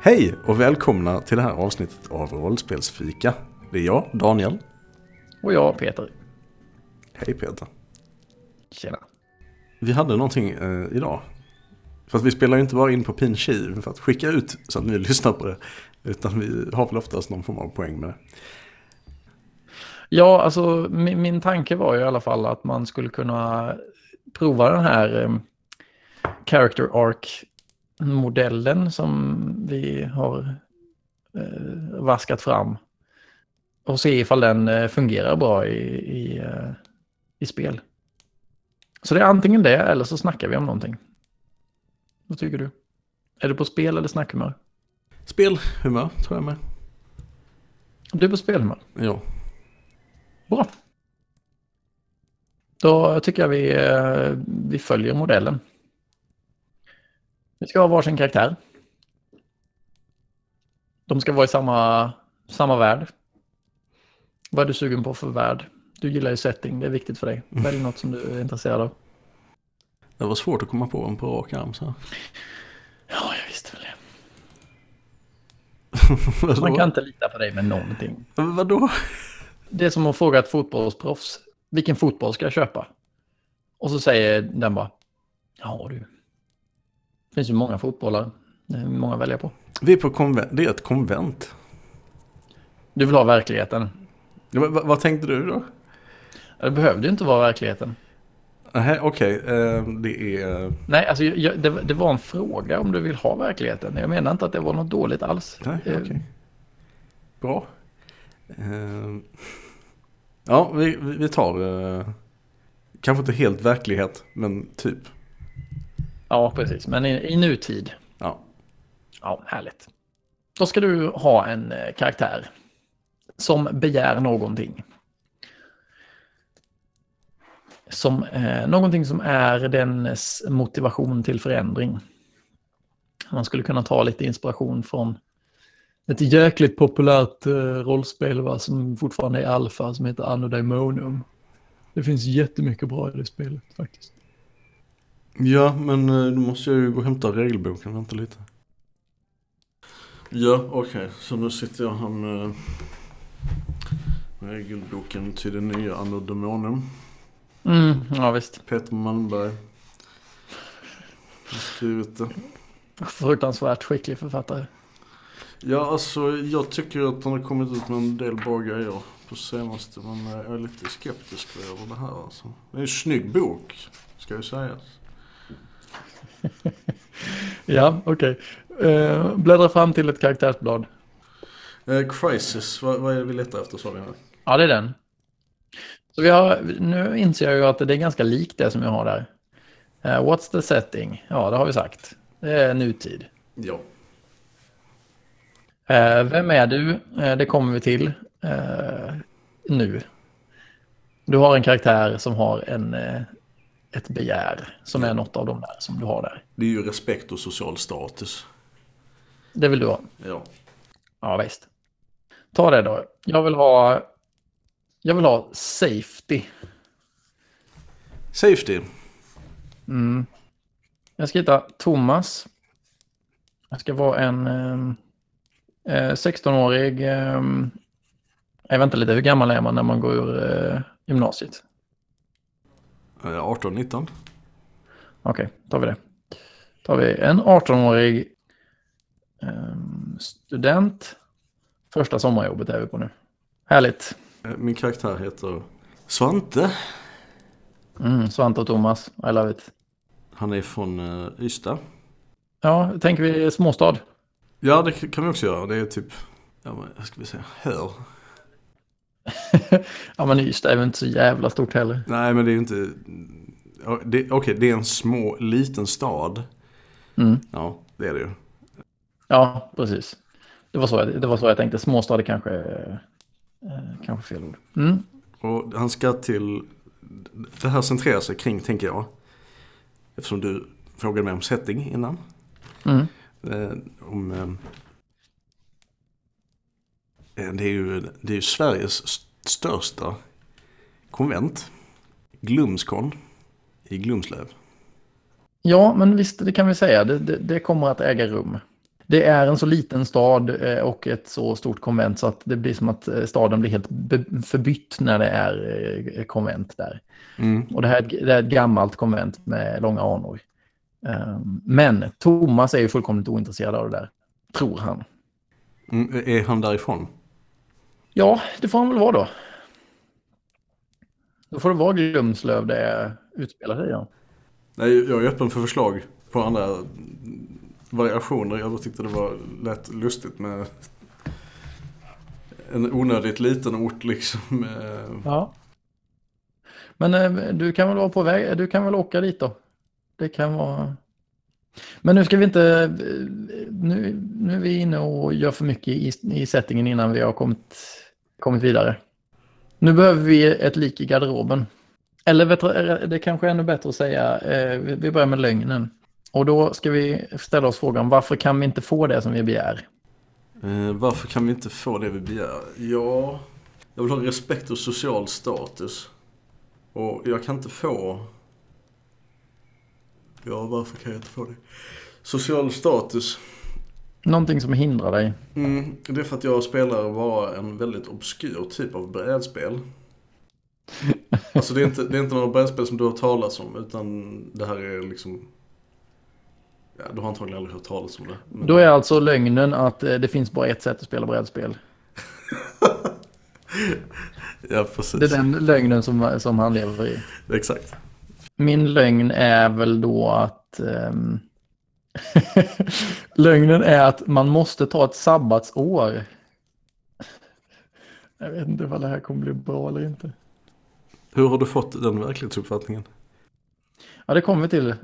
Hej och välkomna till det här avsnittet av Rollspelsfika. Det är jag, Daniel. Och jag, Peter. Hej Peter. Tjena. Vi hade någonting eh, idag. Fast vi spelar ju inte bara in på Pinchiv för att skicka ut så att ni lyssnar på det. Utan vi har väl oftast någon form av poäng med det. Ja, alltså min, min tanke var ju i alla fall att man skulle kunna prova den här eh, character arc modellen som vi har eh, vaskat fram. Och se ifall den eh, fungerar bra i, i, eh, i spel. Så det är antingen det eller så snackar vi om någonting. Vad tycker du? Är du på spel eller snackhumör? Spelhumör tror jag med. Du är på spelhumör? Ja. Bra. Då tycker jag vi, eh, vi följer modellen. Vi ska ha varsin karaktär. De ska vara i samma, samma värld. Vad är du sugen på för värld? Du gillar ju setting, det är viktigt för dig. Välj något som du är intresserad av. Det var svårt att komma på en på rak arm så. Ja, jag visste väl det. Man kan inte lita på dig med någonting. Vadå? Det är som att fråga ett fotbollsproffs. Vilken fotboll ska jag köpa? Och så säger den bara. Ja du. Det finns ju många fotbollar. Det är många att välja på. Vi är på konvent. Det är ett konvent. Du vill ha verkligheten. Ja, men vad, vad tänkte du då? Det behövde ju inte vara verkligheten. Nähä, Okej, eh, det är... Nej, alltså jag, det, det var en fråga om du vill ha verkligheten. Jag menar inte att det var något dåligt alls. Nej, Eh, okej. Bra. Eh, ja, vi, vi vi tar... eh, kanske inte helt verklighet, men typ. Ja, precis. Men i, i nutid. Ja. Ja, härligt. Då ska du ha en eh, karaktär som begär någonting. Som, eh, någonting som är dens motivation till förändring. Man skulle kunna ta lite inspiration från ett jäkligt populärt eh, rollspel va, som fortfarande är alfa som heter Anno Daemonum. Det finns jättemycket bra i det spelet faktiskt. Ja, men eh, då måste jag ju gå och hämta regelboken. Vänta lite. Ja, okej. Så nu sitter jag här med regelboken till det nya Anno Demonum. Mm, ja visst. Peter Malmberg har skrivit det. Fruktansvärt skicklig författare. Ja, alltså jag tycker att han har kommit ut med en del bra grejer på senaste. Men eh, jag är lite skeptisk över det här alltså. Det är en snygg bok, ska ju sägas. Ja, okej. Eh, bläddra fram till ett karaktärsblad. Eh, Crisis, vad, vad är det vi letar efter sa vi? Ja, det är den. Så vi har, nu inser jag ju att det är ganska likt det som jag har där. Eh, what's the setting? Ja, det har vi sagt. Det är nutid. Ja. Vem är du? Det kommer vi till nu. Du har en karaktär som har en, ett begär som är något av de där som du har där. Det är ju respekt och social status. Det vill du ha. Ja. Ja, visst. Ta det då. Jag vill ha... Jag vill ha safety. Safety. Mm. Jag ska hitta Thomas. Jag ska vara en eh, 16-årig... Eh, jag vet inte lite, hur gammal är man när man går ur eh, gymnasiet? Eh, 18-19. Okej, tar vi det. tar vi en 18-årig ehm, student. Första sommarjobbet är vi på nu. Härligt. Eh, Min karaktär heter Svante. Mm, Svante och Thomas, I love it. Han är från uh, Ystad. Ja, tänker vi småstad. Ja, det kan vi också göra. Det är typ, ja, men, ska vi säga, hör. ja, men Ystad är väl inte så jävla stort heller. Nej, men det är ju inte... Okej, det är en små, liten stad. Mm. Ja, det är det ju. Ja, precis. Det var så jag, det var så jag tänkte. Småstad är kanske, eh, kanske fel ord. Mm. Och han ska till... Det här centrerar sig kring, tänker jag. Eftersom du frågade mig om setting innan. Mm. Eh, om, eh, det, är ju, det är Sveriges st- största konvent. Glumskon i Glumslöv. Ja, men visst, det kan vi säga. Det, det, det kommer att äga rum. Det är en så liten stad eh, och ett så stort konvent så att det blir som att eh, staden blir helt förbytt när det är eh, konvent där. Mm. Och det här det är ett gammalt konvent med långa anor. Ehm, Men Thomas är ju fullkomligt ointresserad av det där, tror han. Mm, är han därifrån? Ja, det får han väl vara då. Då får det vara Glumslöv det utspelar sig. Ja. Nej, jag är öppen för förslag på andra variationer. Jag tyckte det var lätt lustigt med en onödigt liten ort liksom. eh, Ja. Men eh, du kan väl vara på väg, du kan väl åka dit då? Det kan vara... Men nu ska vi inte... eh, Nu, nu är vi inne och gör för mycket i, i settingen innan vi har kommit, kommit vidare. Nu behöver vi ett lik i garderoben. Eller vet du, det kanske är ännu bättre att säga, eh, vi vi börjar med lögnen. Och då ska vi ställa oss frågan, varför kan vi inte få det som vi begär? Eh, varför kan vi inte få det vi begär? Ja, jag vill ha respekt och social status. Och jag kan inte få... Ja, varför kan jag inte få det? Social status. Någonting som hindrar dig. Mm, det är för att jag spelar bara en väldigt obskyr typ av brädspel. Alltså det är inte, det är inte några brädspel som du har talat om utan det här är liksom... Ja, du har antagligen aldrig hört talas om det. men- Då är alltså lögnen att eh, det finns bara ett sätt att spela brädspel. Ja, precis. Det är den lögnen som, som han lever i. Exakt. Min lögn är väl då att... ehm, lögnen är att man måste ta ett sabbatsår. Jag vet inte vad det här kommer bli bra eller inte. Hur har du fått den verklighetsuppfattningen? Ja, det kommer vi till.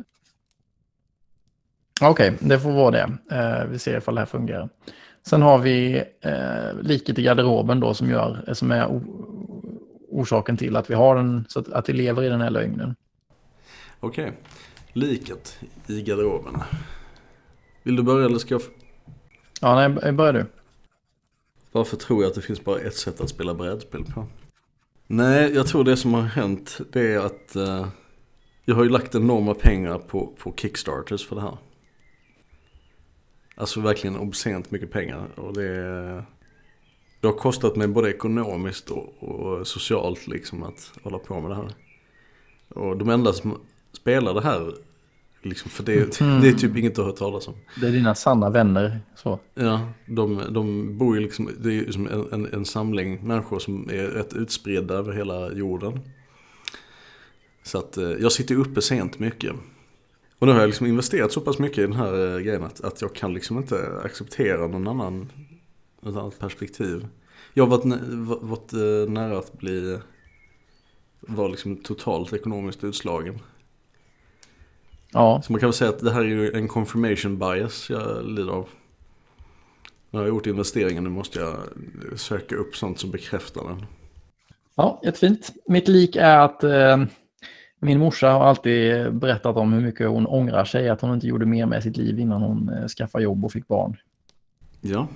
Okej, det får vara det. Eh, vi ser ifall det här fungerar. Sen har vi eh, liket i garderoben då som, gör, som är orsaken till att vi har den, så att, att vi lever i den här lögnen. Okej. Liket i garderoben. Vill du börja eller ska jag... Ja, nej, börjar du. Varför tror jag att det finns bara ett sätt att spela brädspel på? Nej, jag tror det som har hänt det är att eh, jag har ju lagt enorma pengar på, på Kickstarters för det här. Alltså verkligen obscent mycket pengar. Och det, det har kostat mig både ekonomiskt och, och socialt liksom att hålla på med det här. Och de enda som spelar det här, liksom, för det, Mm. det är typ inget att höra talas om. Det är dina sanna vänner. Så. Ja, de, de bor ju liksom, det är ju som en, en, en samling människor som är rätt utspridda över hela jorden. Så att eh, jag sitter uppe sent mycket. Och nu har jag liksom investerat så pass mycket i den här eh, grejen att, att jag kan liksom inte acceptera någon annan, något annat perspektiv. Jag har varit, varit eh, nära att bli, vara liksom totalt ekonomiskt utslagen. Ja, Så man kan väl säga att det här är ju en confirmation bias jag lider av. När jag har gjort investeringen nu måste jag söka upp sånt som bekräftar den. ja jättefint. Mitt lik är att eh, min morsa har alltid berättat om hur mycket hon ångrar sig att hon inte gjorde mer med sitt liv innan hon eh, skaffade jobb och fick barn. Ja,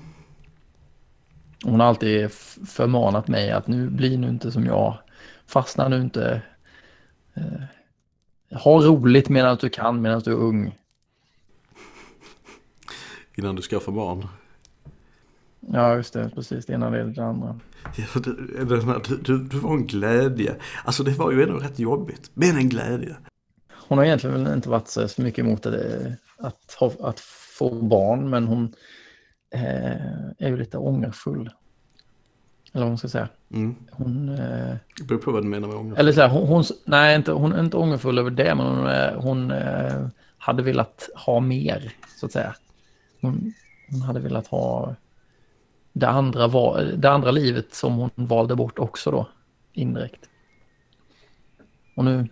Hon har alltid förmanat mig att nu blir nu inte som jag. Fastna nu inte. Eh, ha roligt medan du kan, medan du är ung. innan du skaffar barn. Ja, just det. Precis. Det ena leder till det andra. Ja, du, du, du var en glädje. Alltså det var ju ändå rätt jobbigt. Men en glädje. Hon har egentligen väl inte varit så mycket emot det, att, ha, att få barn, men hon eh, är ju lite ångerfull. Eller vad man ska säga. Mm. Hon, eh, Det beror på vad du menar med ånger. eller så här, hon, hon, nej, inte, hon är inte ångerfull över det, men hon, eh, hon eh, hade velat ha mer, så att säga. Hon, hon hade velat ha det andra, det andra livet som hon valde bort också då, indirekt. Och nu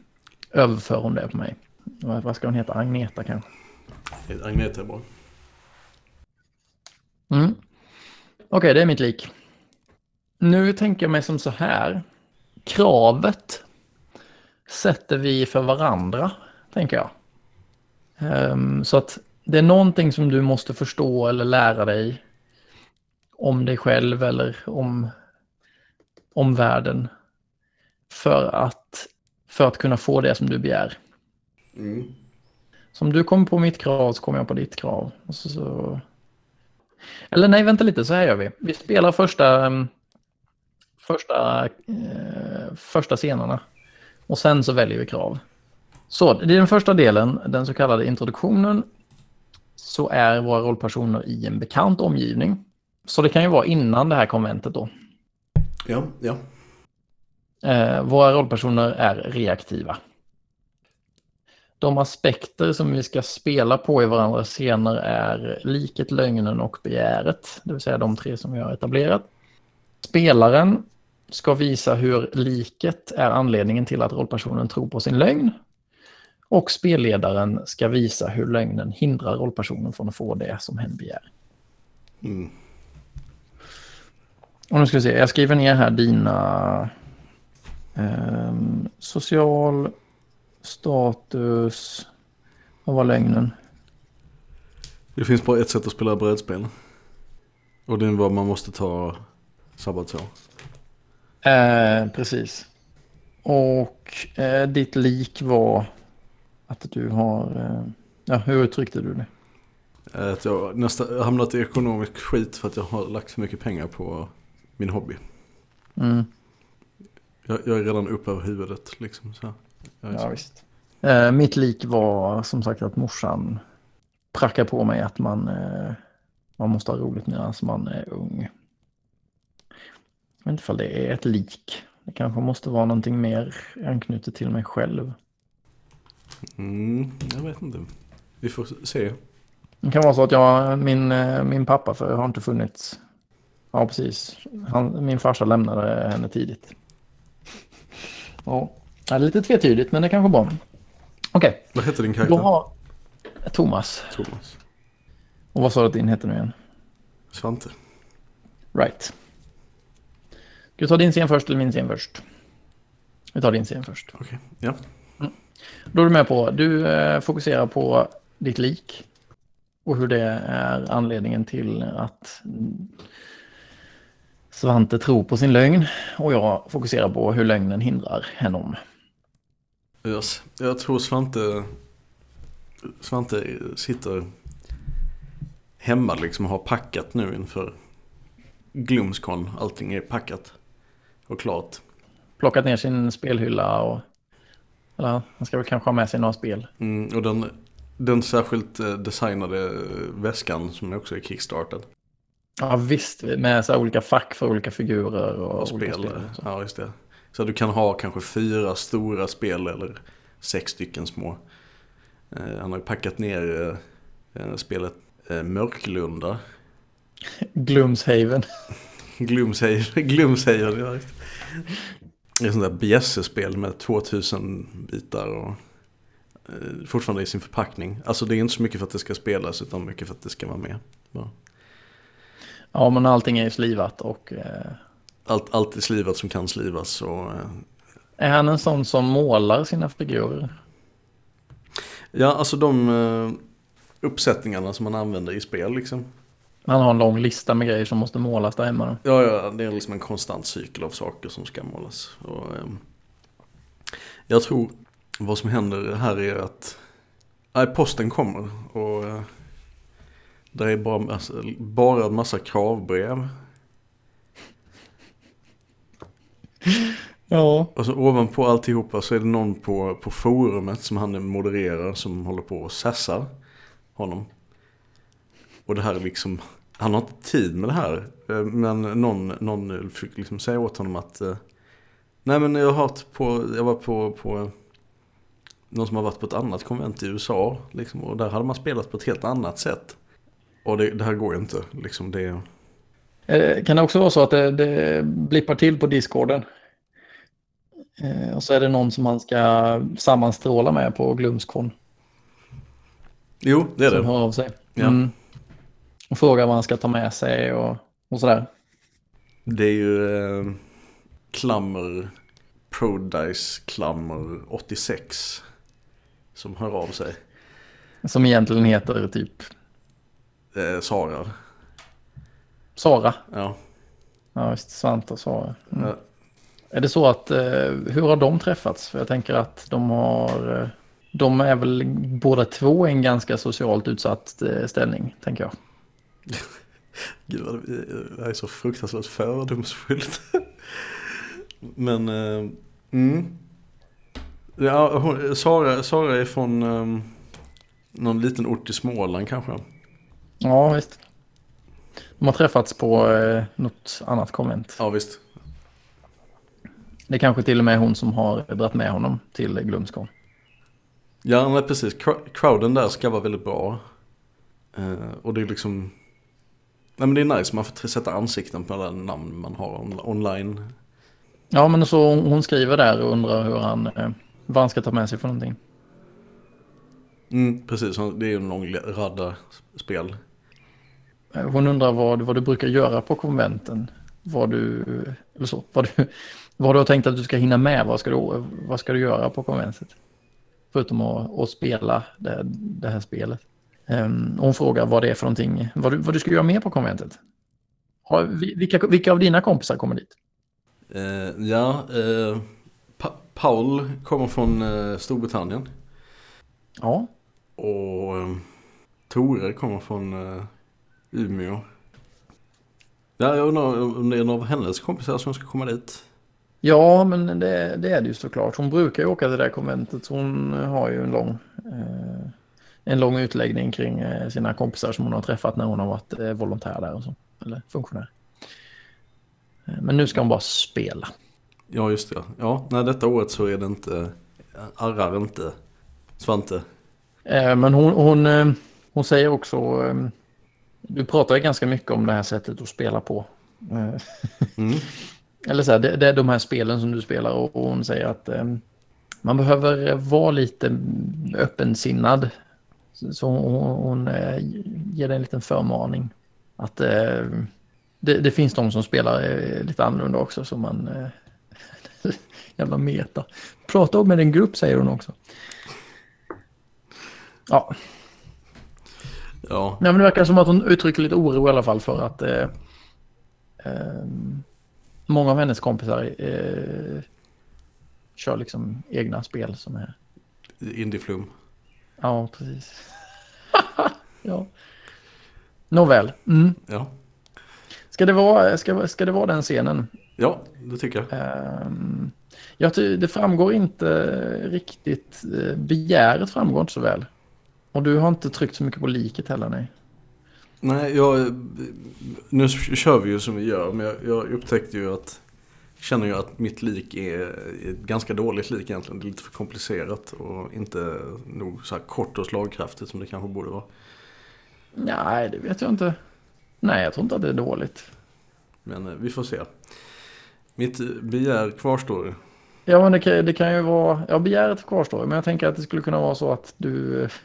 överför hon det på mig. Vad ska hon heta? Agneta kanske? Agneta är bra. Okej, det är mitt lik. Nu tänker jag mig som så här. Kravet sätter vi för varandra, tänker jag. Ehm, så att det är någonting som du måste förstå eller lära dig om dig själv eller om, om världen för att, för att kunna få det som du begär. Mm. Så om du kommer på mitt krav så kommer jag på ditt krav. Så, så... Eller nej, vänta lite, så här gör vi. Vi spelar första, mm, första, eh, första scenerna och sen så väljer vi krav. Så är den första delen, den så kallade introduktionen. Så är våra rollpersoner i en bekant omgivning. Så det kan ju vara innan det här konventet då. Ja, ja. Eh, våra rollpersoner är reaktiva. De aspekter som vi ska spela på i varandras scener är liket, lögnen och begäret. Det vill säga de tre som vi har etablerat. Spelaren ska visa hur liket är anledningen till att rollpersonen tror på sin lögn. Och spelledaren ska visa hur lögnen hindrar rollpersonen från att få det som hen begär. Mm. Och nu ska vi se, jag skriver ner här dina ehm, social status. Vad var lögnen? Det finns bara ett sätt att spela brädspel. Och det är vad man måste ta sabbatsår. Eh, precis. Och eh, ditt lik var att du har... Eh, ja, hur uttryckte du det? Att jag nästan hamnat i ekonomisk skit för att jag har lagt för mycket pengar på min hobby. Mm, Jag, jag är redan upp över huvudet liksom. Så. Ja, så. visst. Eh, mitt lik var som sagt att morsan prackar på mig att man, eh, man måste ha roligt medan man är ung. Jag vet inte ifall det är ett lik. Det kanske måste vara någonting mer anknutet till mig själv. Mm, jag vet inte. Vi får se. Det kan vara så att jag, min, eh, min pappa, för har inte funnits. Ja, precis. Han, min farsa lämnade henne tidigt. Ja, det är lite tvetydigt, men det kanske är bra. Okej, Vad heter din karaktär? har Thomas. Thomas. Och vad sa du att din hette nu igen? Svante. Right. Ska vi ta din scen först eller min scen först? Vi tar din scen först. Okej, ja. Då är du med på, du eh, fokuserar på ditt lik. Och hur det är anledningen till att mm, Svante tror på sin lögn. Och jag fokuserar på hur lögnen hindrar henne. Yes. Jag tror Svante, Svante sitter hemma liksom och har packat nu inför Gloomscon. Allting är packat och klart. Plockat ner sin spelhylla och... Eller han ska väl kanske ha med sig några spel. Mm, och den, den särskilt eh, designade väskan som också är kickstartad. Ja visst, med så olika fack för olika figurer och, Och olika spel. spel. och så. Ja, just det. Så du kan ha kanske fyra stora spel eller sex stycken små. Eh, han har ju packat ner eh, eh, spelet eh, Mörklunda. Gloomshaven. Gloomsayer, ja, just det. Är sånt där bjässespel med 2000 bitar och eh, fortfarande i sin förpackning. Alltså det är inte så mycket för att det ska spelas utan mycket för att det ska vara med. Ja. Ja, men allting är ju slivat och... Eh, Allt, allt är slivat som kan slivas och eh, är han en sån som målar sina figurer? Ja, alltså de eh, uppsättningarna som man använder i spel liksom. Han har en lång lista med grejer som måste målas där hemma. Ja, ja, det är liksom en konstant cykel av saker som ska målas. Och, eh, jag tror vad som händer här är att nej, posten kommer och eh, det är bara, alltså, bara en massa kravbrev. Ja. Och så ovanpå alltihopa så är det någon på, på forumet som han modererar som håller på och sassar honom. Och det här är liksom, han har inte tid med det här. eh, Men någon, någon fick liksom säga åt honom att eh, Nej men jag har varit på, jag var på, på någon som har varit på ett annat konvent i USA. Liksom, och där hade man spelat på ett helt annat sätt. Och det, det här går ju inte. Liksom, det, Eh, Kan det också vara så att det, det blippar till på discorden? Och så är det någon som man ska sammanstråla med på Glumskon. jo, det är Som det. hör av sig. Ja. Mm. Och frågar vad han ska ta med sig och och sådär. Det är ju eh, Klammer, Prodice Klammer 86 som hör av sig. Som egentligen heter typ Eh, Sara. Sara. Ja. Ja, visst. Svante och Sara. Mm. Ja. Är det så att, eh, hur har de träffats? För jag tänker att de har, eh, de är väl båda två i en ganska socialt utsatt eh, ställning, tänker jag. Gud det här är så fruktansvärt fördomsfullt. Men, eh, mm. Ja, hon, Sara, Sara är från eh, någon liten ort i Småland kanske. Ja, visst. De har träffats på eh, något annat konvent. Ja visst. Det är kanske till och med hon som har dragit med honom till Glömskål. Ja, nej, precis. Cro- Crowden där ska vara väldigt bra. Eh, och det är liksom... Nej men det är nice, man får sätta ansikten på alla namn man har on- online. Ja, men så hon skriver där och undrar hur han, eh, vad han ska ta med sig för någonting. Mm, precis, det är en lång radda spel. Eh, Hon undrar vad, vad du brukar göra på konventen. Vad du, eller så, vad du, vad du har tänkt att du ska hinna med. Vad ska du, vad ska du göra på konventet? Förutom att, att spela det, det här spelet. Um, hon frågar vad det är för någonting, vad du, vad du ska göra mer på konventet. Har, vi- vilka, vilka av dina kompisar kommer dit? Eh, ja, eh, pa- Paul kommer från eh, Storbritannien. Ja, Och eh, Tore kommer från eh, Umeå. Ja, jag undrar om det är någon av hennes kompisar som ska komma dit. ja men det, det är det ju såklart. Hon brukar ju åka till det där konventet. Hon har ju en lång, eh, en lång utläggning kring eh, sina kompisar som hon har träffat när hon har varit eh, volontär där och så. Eller funktionär. Eh, Men nu ska hon bara spela. Ja, just det. Ja, nej, detta året så är det inte, arrar inte Svante. Men hon, hon, hon säger också, du pratar ju ganska mycket om det här sättet att spela på. Mm. Eller så här, det, det är de här spelen som du spelar och, och hon säger att man behöver vara lite öppensinnad. Så så hon, hon eh, ger dig en liten förmaning. Att eh, det, det finns de som spelar eh, lite annorlunda också som man... Jävla meta. Prata med en grupp säger hon också. Ja, Ja, Nej, men det verkar som att hon uttrycker lite oro i alla fall för att eh, eh, många av hennes kompisar eh, kör liksom egna spel som är... Indieflum. Ja, precis. ja. Nåväl. Mm. Ja. Ska, det vara, ska, ska det vara den scenen? ja, det tycker jag. Ehm, jag ty- det framgår inte riktigt. eh, Begäret framgår inte så väl. Och du har inte tryckt så mycket på liket heller, nej. Nej, jag, nu kör vi ju som vi gör, men jag, jag upptäckte ju att, känner ju att mitt lik är ett ganska dåligt lik egentligen. Det är lite för komplicerat och inte nog så här kort och slagkraftigt som det kanske borde vara. Nej, det vet jag inte. Nej, jag tror inte att det är dåligt. Men eh, vi får se. Mitt eh, begär kvarstår. Ja, men det kan, det kan ju vara... Ja, begäret kvarstår. Men jag tänker att det skulle kunna vara så att du... eh,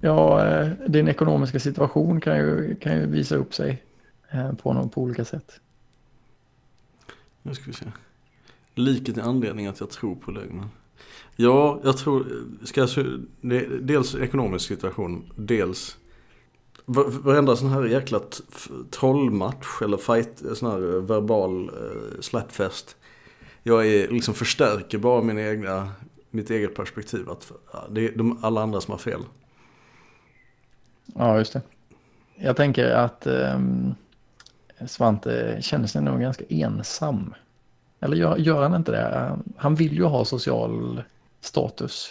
Ja, din ekonomiska situation kan ju, kan ju visa upp sig på, någon, på olika sätt. Nu ska vi se. Liket är anledningen att jag tror på lögnen. Ja, jag tror, ska jag, dels ekonomisk situation, dels varenda sån här jäkla trollmatch eller fight, sån här eh, verbal eh, slapfest. Jag är liksom förstärker bara min egna, mitt eget perspektiv att det är de, alla andra som har fel. Ja, just det. Jag tänker att um, Svante känner sig nog ganska ensam. Eller gör, gör han inte det? Han vill ju ha social status.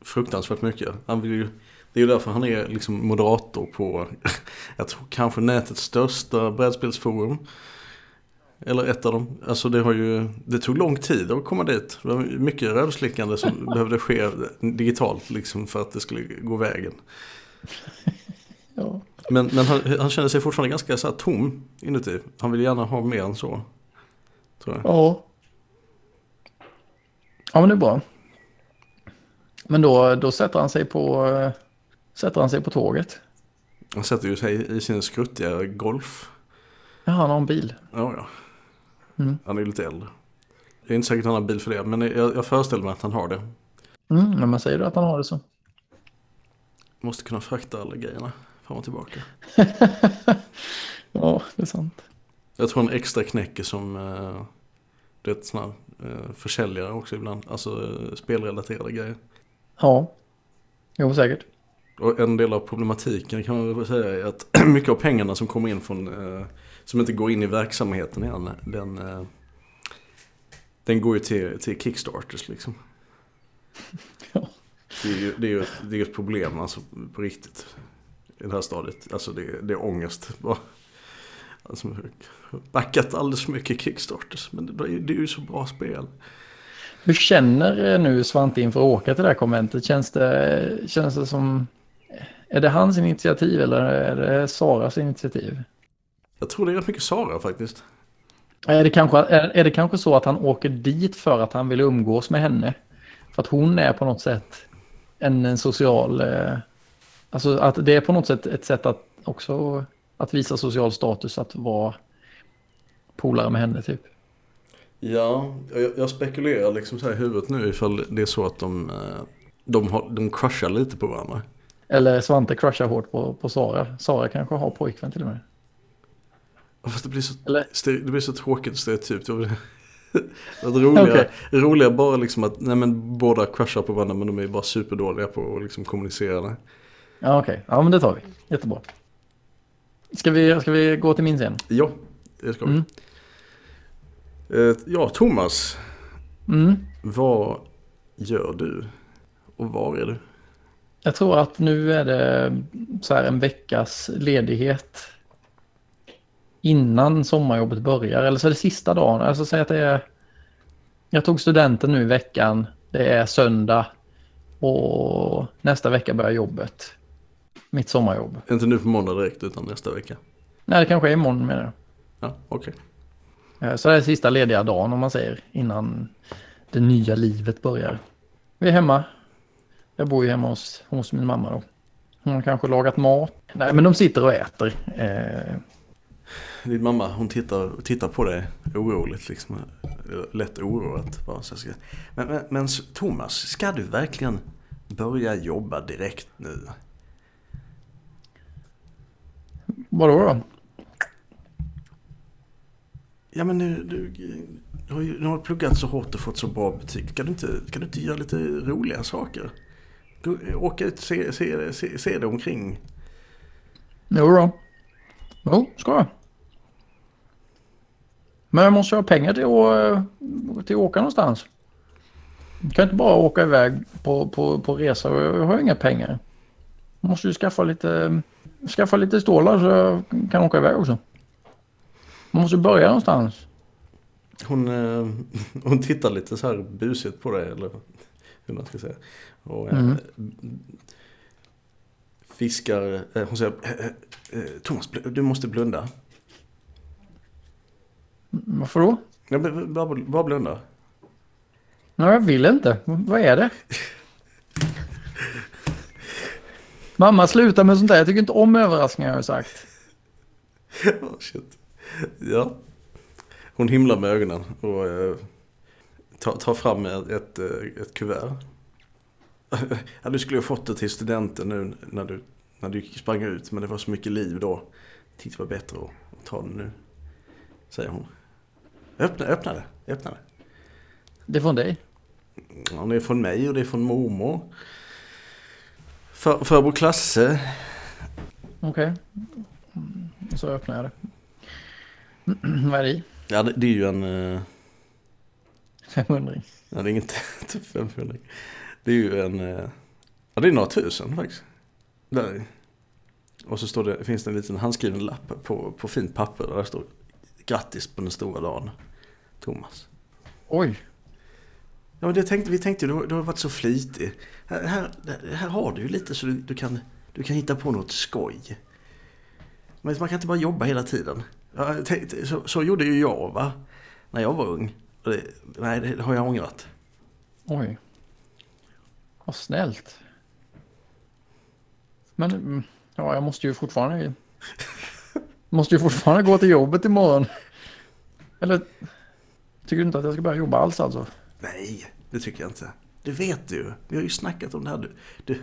fruktansvärt mycket. Han vill ju, det är ju därför han är liksom moderator på, jag tror kanske nätets största brädspelsforum. Eller ett av dem. Alltså det har ju, det tog lång tid att komma dit. Det var mycket rövslickande som behövde ske digitalt liksom för att det skulle gå vägen. Ja. Men, men han, han känner sig fortfarande ganska så här tom inuti. Han vill gärna ha mer än så. Tror jag. Ja. Ja, men det är bra. Men då, då sätter han sig på, sätter han sig på tåget. Han sätter ju sig i sin skruttiga Golf. Ja, han har en bil. Ja, ja. Mm. Han är ju lite äldre. Det är inte säkert att han har bil för det, men jag, jag föreställer mig att han har det. Mm, men man säger då att han har det så. Måste kunna frakta alla grejerna fram och tillbaka. Ja, det är sant. Jag tror en extra knäcker som eh, du vet, såna, eh, försäljare också ibland. Alltså eh, spelrelaterade grejer. Ja, jo säkert. Och en del av problematiken kan man väl säga är att mycket av pengarna som kommer in från, eh, som inte går in i verksamheten igen, den, eh, den går ju till, till Kickstarters liksom. Ja. Det är ju det är ett, det är ett problem alltså på riktigt. I det här stadiet. Alltså det, det är ångest. Alltså, backat alldeles för mycket Kickstarters. Men det, det är ju så bra spel. Hur känner eh, nu Svante inför att åka till det här konventet? Känns det, känns det som... Är det hans initiativ eller är det Saras initiativ? Jag tror det är rätt mycket Sara faktiskt. Är det, kanske, är, är det kanske så att han åker dit för att han vill umgås med henne? För att hon är på något sätt en, en social... Alltså att det är på något sätt ett sätt att också att visa social status att vara polare med henne typ. Ja, jag, jag spekulerar liksom så här i huvudet nu ifall det är så att de, eh, de, har, de crushar lite på varandra. Eller Svante crushar hårt på, på Sara. Sara kanske har pojkvän till och med. Fast det blir så, Eller? det blir så tråkigt stereotypt. Det roliga, Okej. roliga bara liksom att nej men båda crushar på varandra men de är bara superdåliga på att liksom kommunicera det. Ja okej, ja men det tar vi. Jättebra. Ska vi, ska vi gå till min scen? Ja, det ska vi. Mm. Eh, Ja, Thomas. Mm. Vad gör du? Och var är du? Jag tror att nu är det så här en veckas ledighet innan sommarjobbet börjar. Eller så är det sista dagen. Alltså säg att det är... Jag tog studenten nu i veckan. Det är söndag. Och nästa vecka börjar jobbet. Mitt sommarjobb. Inte nu på måndag direkt utan nästa vecka. Nej, det kanske är imorgon menar jag. Ja, okej. Eh, Så det är sista lediga dagen om man säger innan det nya livet börjar. Vi är hemma. Jag bor ju hemma hos, hos min mamma då. Hon har kanske lagat mat. Nej men de sitter och äter. Eh, Din mamma hon tittar, tittar på dig oroligt liksom. Lätt oroat. Bara, så jag ska... men, men, men Thomas, ska du verkligen börja jobba direkt nu? Vadå då? Ja men nu, du, du, har ju, du har pluggat så hårt och fått så bra betyg. Kan du inte, kan du inte göra lite roliga saker? Gå, åka ut och se, se, se, se dig omkring. Jo då. Jo, ska jag. Men jag måste ha pengar till att, till att åka någonstans. Jag kan inte bara åka iväg på, på, på resa jag har inga pengar. Jag måste ju skaffa lite, skaffa lite stålar så jag kan åka iväg också. Man måste börja någonstans. Hon, eh, hon tittar lite så här busigt på dig eller hur man ska säga. Och eh, Mm. fiskar, eh, hon säger eh, eh, Thomas bl- du måste blunda. Varför då? Ja, bara, bara blunda. Nej, jag vill inte. Vad är det? Mamma, sluta med sånt där. Jag tycker inte om överraskningar har jag sagt. oh, shit. Ja. Hon himlar med ögonen och eh, tar, tar fram ett, ett, eh, ett kuvert. ja, du skulle ju ha fått det till studenten nu när du, när du sprang ut men det var så mycket liv då. Titta det var bättre att, att ta den nu. Säger hon. Öppna, öppna det, öppna det. Det är från dig. Ja, det är från mig och det är från mormor. För, farbror Klasse. Okej. Mm, Så öppnar jag det. Vad är det i? Ja, det, det är ju en... eh, 500. Ja, det är inget typ 500. Det är ju en... eh, Ja, det är några tusen faktiskt. Där. Och så står det, finns det en liten handskriven lapp på, på fint papper där det står Grattis på den stora dagen, Thomas. Oj. Ja, men det tänkte, vi tänkte ju, du, du har varit så flitig. Här, här, här har du ju lite så du, du, kan, du kan hitta på något skoj. Men man kan inte bara jobba hela tiden. Tänkte, så, så gjorde ju jag va, när jag var ung. Det, nej, det har jag ångrat. Oj. Vad snällt. Men mm, Ja, jag måste ju fortfarande... måste ju fortfarande gå till jobbet imorgon. Eller tycker du inte att jag ska börja jobba alls alltså? Nej, det tycker jag inte. Det vet du ju. Vi har ju snackat om det här. Du, du,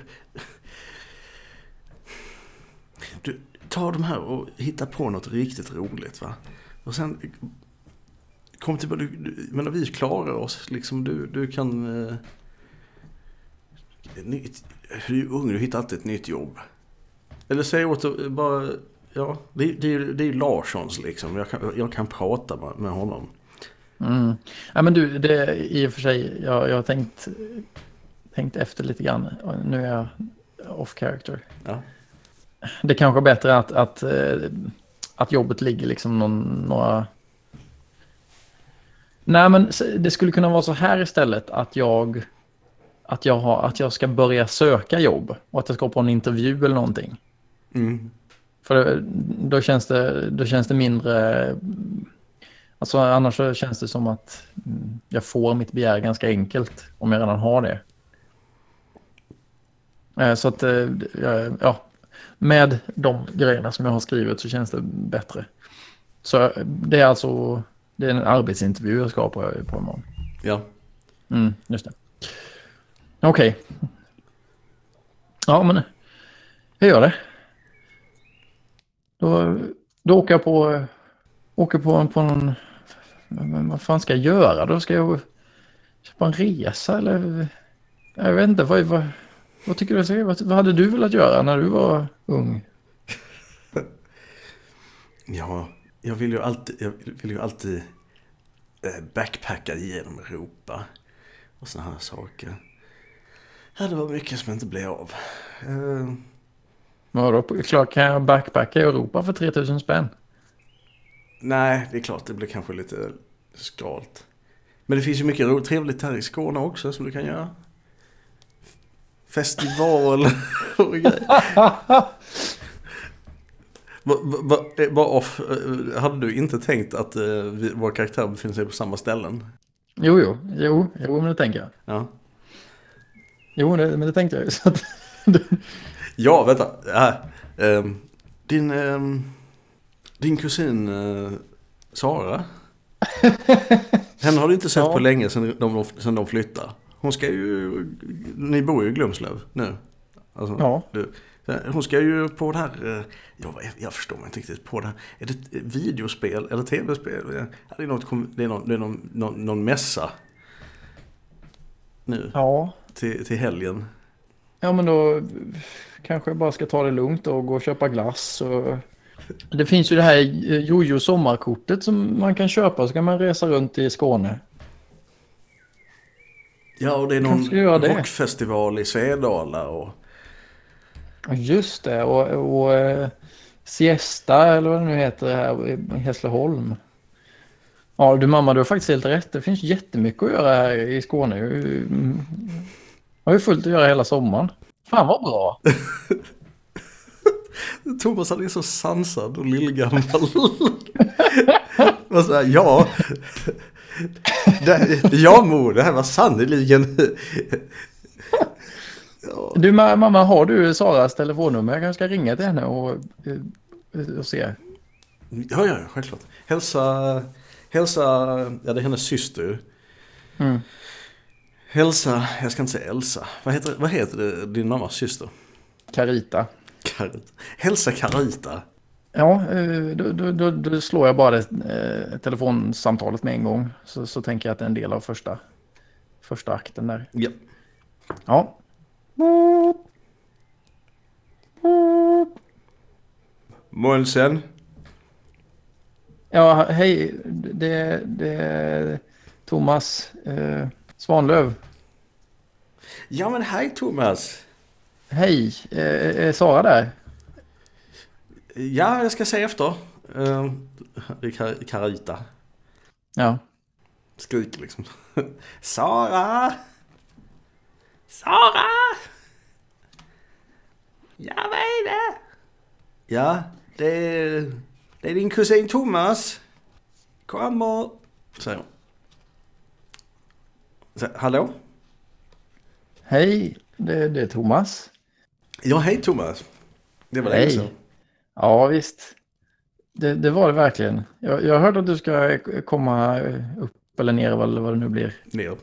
du tar de här och hittar på något riktigt roligt va. Och sen kom till, du, du, men vi klarar oss liksom. Du, du kan... Eh, nytt, du är ung, du hittar alltid ett nytt jobb. Eller säg åt eh, bara... Ja, det, det, det är ju Larssons liksom. Jag kan, jag kan prata med honom. Mm. Ja, men du, det i och för sig, jag, jag har tänkt, tänkt efter lite grann. Nu är jag off character. Ja. Det kanske är bättre att, att, eh, att jobbet ligger liksom någon, några... Nej, men det skulle kunna vara så här istället att jag, att jag, har, att jag ska börja söka jobb och att jag ska på en intervju eller någonting. Mm. För då känns det, då känns det mindre Alltså annars så känns det som att mm, jag får mitt begär ganska enkelt om jag redan har det. Eh, så att, eh, ja, med de grejerna som jag har skrivit så känns det bättre. Så eh, det är alltså, det är en arbetsintervju jag ska på, på imorgon. Ja. Mm, just det. Okej. Okay. Ja, men jag gör det. Då, då åker jag på, åker på, på någon men vad fan ska jag göra då? Ska jag köpa en resa eller? Jag vet inte, vad, vad, vad tycker du? Vad, vad hade du velat göra när du var ung? Ja, jag vill ju alltid, jag vill ju alltid eh, backpacka genom Europa. Och sådana här saker. Ja, det var mycket som inte blev av. Uh... Vadå, kan jag backpacka i Europa för 3000 spänn? Nej, det är klart det blir kanske lite skralt. Men det finns ju mycket trevligt här i Skåne också som du kan göra. Festival och grejer. Bara off, eh, hade du inte tänkt att uh, vår karaktär befinner sig på samma ställen? Jo, jo, jo, jo men det tänker jag. Ja. Jo, det, men det tänkte jag ju. ja, vänta. Äh, um, din... Um, din kusin eh, Sara. Henne har du inte sett ja. på länge sedan de, sedan de flyttade. Hon ska ju... Ni bor ju i Glumslöv nu. Alltså, ja. Du, hon ska ju på det här... Eh, jag, jag förstår mig inte riktigt på det här. Är det videospel eller tv-spel? Det är, något, det är, någon, det är någon, någon, någon mässa. Nu. Ja. Till, till helgen. Ja men då kanske jag bara ska ta det lugnt och gå och köpa glass och det finns ju det här Jojo sommarkortet som man kan köpa så kan man resa runt i Skåne. Ja, och det är någon rockfestival i Svedala och... Just det, och, och uh, Siesta eller vad det nu heter här i Hässleholm. Ja, du mamma, du har faktiskt helt rätt. Det finns jättemycket att göra här i Skåne. Jag har ju fullt att göra hela sommaren. Fan vad bra! Thomas han är så sansad och lillgammal. och så här, ja. Det, ja mor, det här var sannerligen. ja. Du mamma, har du Saras telefonnummer? Jag kanske ska ringa till henne och, och se. Ja, ja, självklart. Hälsa, hälsa, ja det är hennes syster. Mm. Hälsa, jag ska inte säga Elsa. Vad heter, vad heter det, din mammas syster? Carita. Karit. Hälsa Carita. Ja, eh, då, då, då, slår jag bara eh, telefonsamtalet med en gång. Så, så tänker jag att det är en del av första, första akten där. Ja. Ja. Månsen. Ja, hej. Det, det är Thomas eh, Svanlöv. Ja, men hej Thomas. Hej, eh, är Sara där? Ja, jag ska se efter. Uh, Carita. Ja. Skriker liksom. Sara! Sara! Ja, vad är det? Ja, det är, det är din kusin Thomas. Kommer. Säger hon. Hallå? Hej, det, det är Thomas. Ja, hej Thomas. Det var länge sedan. Ja, visst. Det, det var det verkligen. Jag, jag hörde att du ska komma upp eller ner eller vad det nu blir. Ner.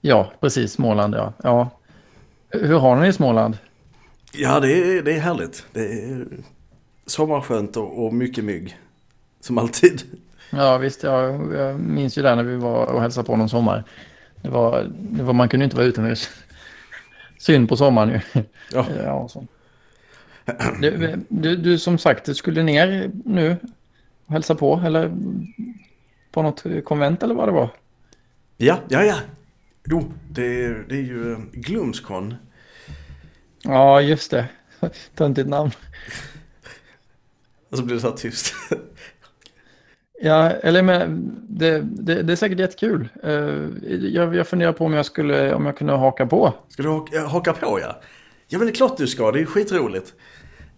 Ja, precis. Småland, ja. ja. Hur har ni i Småland? Ja, det är, det är härligt. Det är sommarskönt och, och mycket mygg. Som alltid. Ja, visst. Jag, jag minns ju där när vi var och hälsade på någon sommar. Det var, det var, man kunde inte vara utomhus. Synd på sommaren ju. Ja. Ja, så. Du, du, du som sagt, du skulle ner nu och hälsa på eller på något konvent eller vad det var? Ja, ja, ja. Jo, det är, det är ju eh, Glumskon. Ja, just det. Töntigt namn. Och så blir det så här tyst. Ja, eller men det, det, det är säkert jättekul. Eh, Jag, jag funderar på om jag skulle, om jag kunde haka på. Ska du haka, haka på ja? Ja men det är klart du ska, det är skitroligt.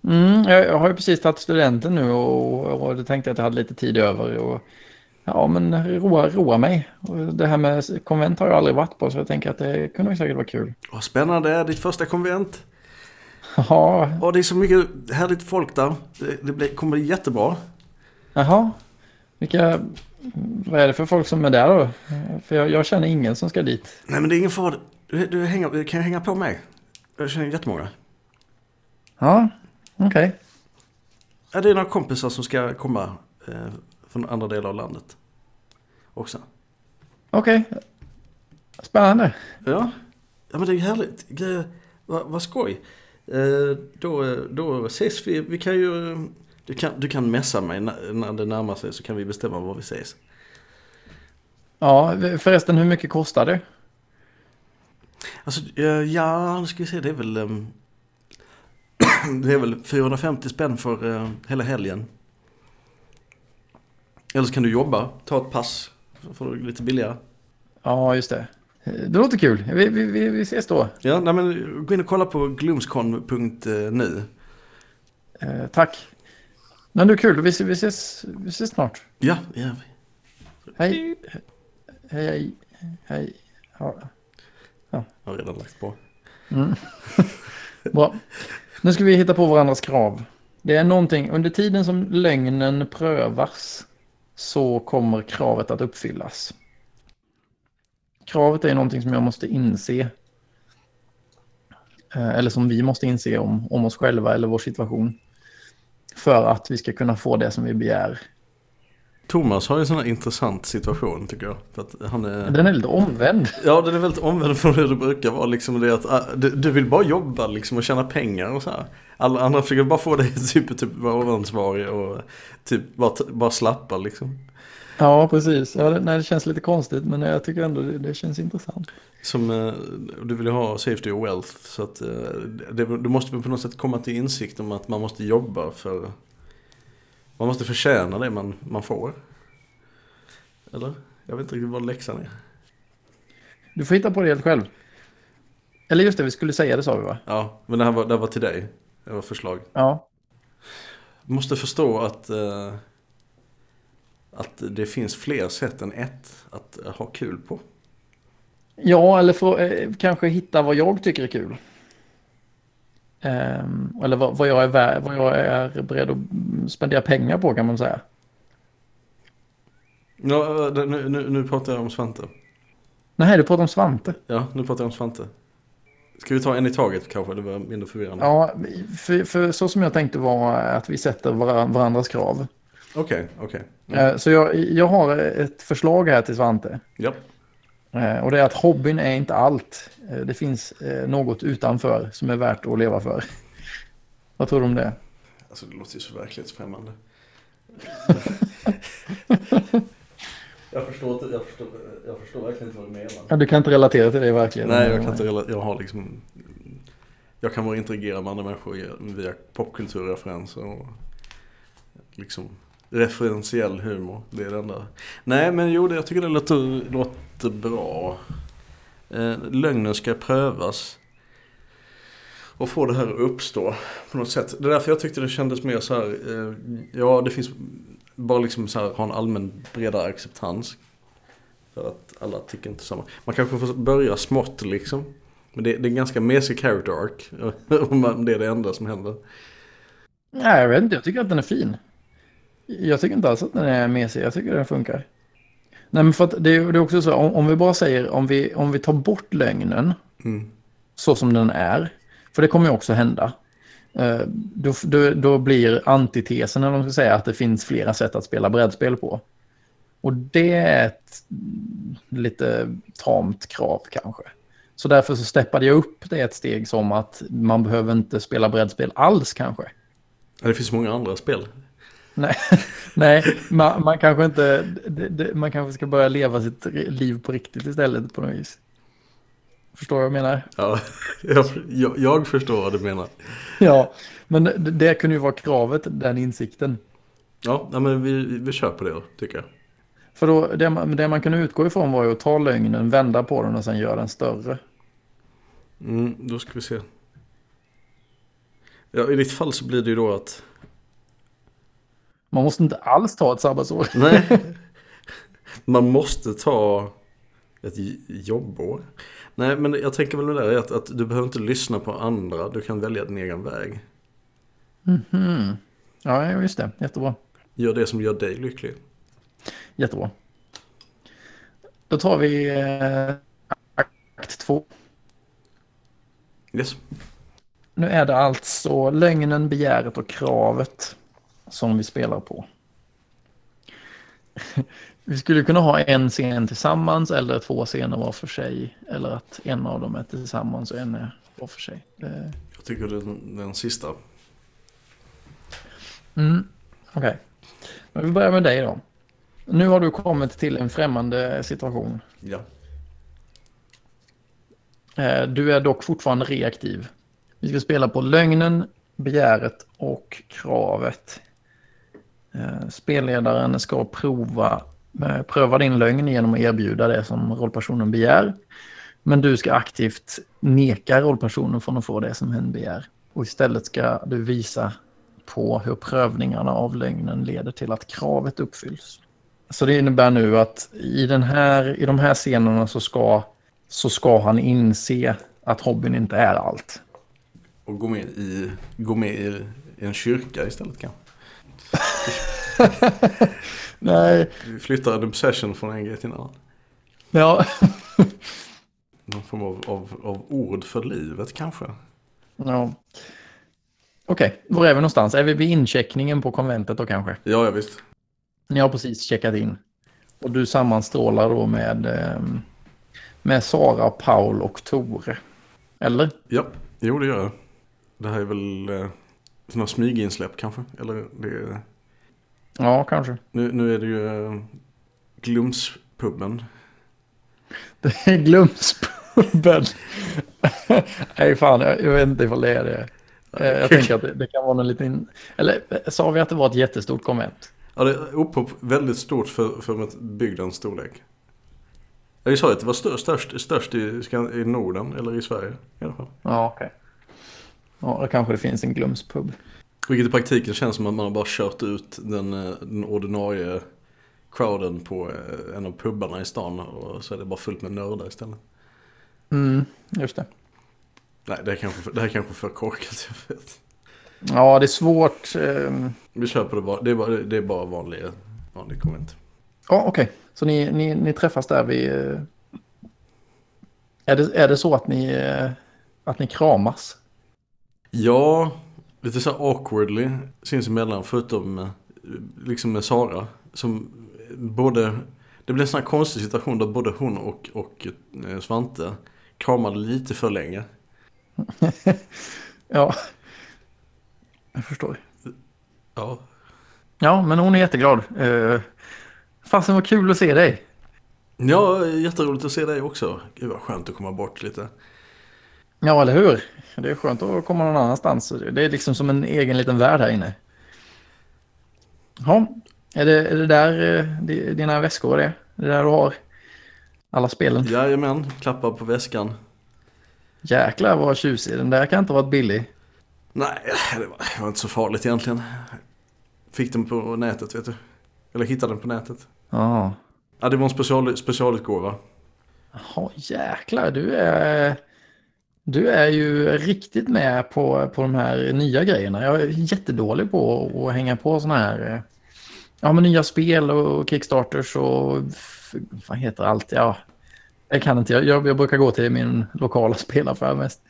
Mm, jag, jag har ju precis tagit studenten nu och, och då tänkte jag att jag hade lite tid över. Och, ja, men roa, roa mig. Och det här med konvent har jag aldrig varit på så jag tänker att det kunde säkert vara kul. Vad spännande, ditt första konvent. Ja, Och det är så mycket härligt folk där. Det, det blir, kommer bli jättebra. jaha. Vilka, vad är det för folk som är där då? För jag, jag känner ingen som ska dit. Nej men det är ingen fara. Du, du, hänger, du kan hänga på mig. Jag känner jättemånga. Ja, okej. Ja, det är några kompisar som ska komma eh, från andra delar av landet. Också. Okej. Spännande. Ja, ja men det är härligt. Grejer- Vad vad skoj. Eh, då, då ses vi. Vi kan ju... Du kan, du kan messa mig när, när det närmar sig så kan vi bestämma var vi ses. Ja, förresten hur mycket kostar det? Alltså, eh, ja, nu ska vi se. Det är väl... ehm, det är väl 450 spänn för eh, hela helgen. Eller så kan du jobba, ta ett pass. Så får du lite billigare. Ja, just det. Det låter kul. Vi, vi, vi, vi ses då. Ja, nej men gå in och kolla på gloomscon.nu. Eh, tack. Men du, kul. Vi, ses- vi, ses, vi ses snart. Ja, ja. Hej. Hej, hej. Hej. Ja. Jag har redan lagt på. Mm. Bra. Nu ska vi hitta på varandras krav. Det är någonting, under tiden som lögnen prövas så kommer kravet att uppfyllas. Kravet är någonting som jag måste inse. Eh, Eller som vi måste inse om, om oss själva eller vår situation. För att vi ska kunna få det som vi begär. Thomas har ju en sån här intressant situation tycker jag. För att han är... Den är lite omvänd. Ja, den är väldigt omvänd från hur det brukar vara. Liksom det att, ah, du, du vill bara jobba liksom, och tjäna pengar och så här. Alla andra försöker bara få dig typ, typ vara oansvarig och typ bara, bara slappa liksom. Ja, precis. Ja, det, nej, det känns lite konstigt, men jag tycker ändå det, det känns intressant. Som, eh, du vill ju ha safety och wealth. Så att eh, det, du måste väl på något sätt komma till insikt om att man måste jobba för... Man måste förtjäna det man, man får. Eller? Jag vet inte riktigt vad läxan är. Du får hitta på det helt själv. Eller just det, vi skulle säga det sa vi va? Ja, men det här var, det här var till dig. Det var förslag. Ja. Du måste förstå att, eh, att det finns fler sätt än ett att ha kul på. Ja, eller få, eh, kanske hitta vad jag tycker är kul. Ehm, eller vad, vad, jag är vär, vad jag är beredd att spendera pengar på kan man säga. Ja, nu, nu, nu pratar jag om Svante. Nej, du pratar om Svante. Ja, nu pratar jag om Svante. Ska vi ta en i taget kanske? Det var mindre förvirrande. Ja, för, för så som jag tänkte var att vi sätter varan- varandras krav. Okej, okej. Eh, Så jag, jag har ett förslag här till Svante. Ja. Eh, Och det är att hobbyn är inte allt. Eh, Det finns något utanför som är värt att leva för. Vad tror du om det? Alltså det låter ju så verklighetsfrämmande. jag, förstår inte, jag, förstår, jag förstår verkligen inte vad du menar. Ja, du kan inte relatera till det verkligen. Nej, jag kan inte rela- Jag har liksom... Jag kan bara interagera med andra människor via popkulturreferenser och liksom referentiell humor. Det är det enda. Nej, men jo, det, jag tycker det låter, låter bra. Eh, lögnen ska prövas. Och få det här att uppstå på något sätt. Det är därför jag tyckte det kändes mer så här. Eh, ja, det finns bara liksom så här, ha en allmän bredare acceptans. För att alla tycker inte samma. Man kanske får börja smått liksom. Men det, det är en ganska mesig character arc. Om det är det enda som händer. Nej, jag vet inte. Jag tycker att den är fin. Jag tycker inte alls att den är mesig. Jag tycker den funkar. Nej, men för att det, är, det är också så, om, om vi bara säger, om vi, om vi tar bort lögnen Mm. så som den är, för det kommer ju också hända, eh, då, då, då blir antitesen, eller man ska säga, att det finns flera sätt att spela brädspel på. Och det är ett lite tamt krav kanske. Så därför så steppade jag upp det ett steg som att man behöver inte spela brädspel alls kanske. Ja, Det finns många andra spel. Nej, nej man, man kanske inte, man kanske ska börja leva sitt liv på riktigt istället på något vis. Förstår vad jag menar? Ja, jag, jag, förstår vad du menar. Ja, men det, det kunde ju vara kravet, den insikten. Ja, men vi, vi kör på det då, tycker jag. För då, det, man, det man kunde utgå ifrån var ju att ta lögnen, vända på den och sen göra den större. Mm, då ska vi se. Ja, i ditt fall så blir det ju då att... Man måste inte alls ta ett sabbatsår. Nej. Man måste ta ett jobbår. Nej, men jag tänker väl med det här att, att du behöver inte lyssna på andra. Du kan välja din egen väg. Mhm. Ja, just det. Jättebra. Gör det som gör dig lycklig. Jättebra. Då tar vi eh, akt två. Yes. Nu är det alltså lögnen, begäret och kravet som vi spelar på. Vi skulle kunna ha en scen tillsammans eller två scener var för sig. Eller att en av dem är tillsammans och en är var för sig. Det- Jag tycker den, den sista. Mm. Okej. Men vi börjar med dig då. Nu har du kommit till en främmande situation. Ja. Eh, Du är dock fortfarande reaktiv. Vi ska spela på lögnen, begäret och kravet. Eh, spelledaren ska prova, eh, pröva din lögn genom att erbjuda det som rollpersonen begär. Men du ska aktivt neka rollpersonen från att få det som hen begär. Och istället ska du visa på hur prövningarna av lögnen leder till att kravet uppfylls. Så det innebär nu att i, den här, i de här scenerna så ska, så ska han inse att hobbyn inte är allt. Och gå med i, gå med i en kyrka istället kanske. Nej, Vi flyttar en obsession från en grej till en annan. ja. Någon form av, av, av ord för livet kanske. ja. Okej, var är vi någonstans? Är vi vid incheckningen på konventet då kanske? Ja, ja visst. Ni har precis checkat in. Och du sammanstrålar då med, ehm, med Sara, Paul och Tore. Eller? Ja, jo det gör jag. Det här är väl eh, sådana smyginsläpp kanske. Eller det, Ja, kanske. nu, nu är det ju eh, Glumspubben. Det är Glumspubben. Nej, fan, jag, jag vet inte ifall det är det. Eh, Jag tänker att det, det kan vara en liten... Eller eh, sa vi att det var ett jättestort konvent? Ja, det är upphop väldigt stort för, för bygdens storlek. Ja, vi sa att det var störst, störst, störst i, i Norden, eller i Sverige i alla fall. Ja, okej. Ja, då kanske det finns en Glumspub. Vilket i praktiken känns som att man har bara kört ut den, eh, den ordinarie crowden på eh, en av pubbarna i stan och så är det bara fullt med nördar istället. Mm, just det. Nej, det är kanske, det här är kanske för korkat, jag vet. Ja, det är svårt. ehm. Vi kör på det bara, det är bara, det är bara vanlig, vanlig konvent. Ja, okej. Så ni, ni, ni träffas där vid... eh, Är det, är det så att ni, att ni kramas? Ja, lite så här awkwardly sinsemellan förutom eh, liksom med Sara. Som både, det blev en sån här konstig situation där både hon och, och eh, Svante kramade lite för länge. Ja. Jag förstår. Ja. Ja, men hon är jätteglad. Uh, fasen vad kul att se dig. Ja, jätteroligt att se dig också. Gud vad skönt att komma bort lite. Ja, eller hur? Det är skönt att komma någon annanstans. Det är liksom som en egen liten värld här inne. Ja, är det, är det där eh, di- dina väskor är? Det är där du har alla spelen? Jajamän, klappar på väskan. Jäklar vad tjusig. Den där kan inte ha varit billig. Nej, det var, det var inte så farligt egentligen. Fick den på nätet, vet du. Eller hittade den på nätet. Ja. Ja, det var en special, specialutgåva. Jaha, jäklar. Du är... Du är ju riktigt med på, på de här nya grejerna. Jag är jättedålig på att hänga på såna här eh, ja, men nya spel och Kickstarters och vad heter allt? Ja, jag kan inte. Jag, jag brukar gå till min lokala spelaffär mest.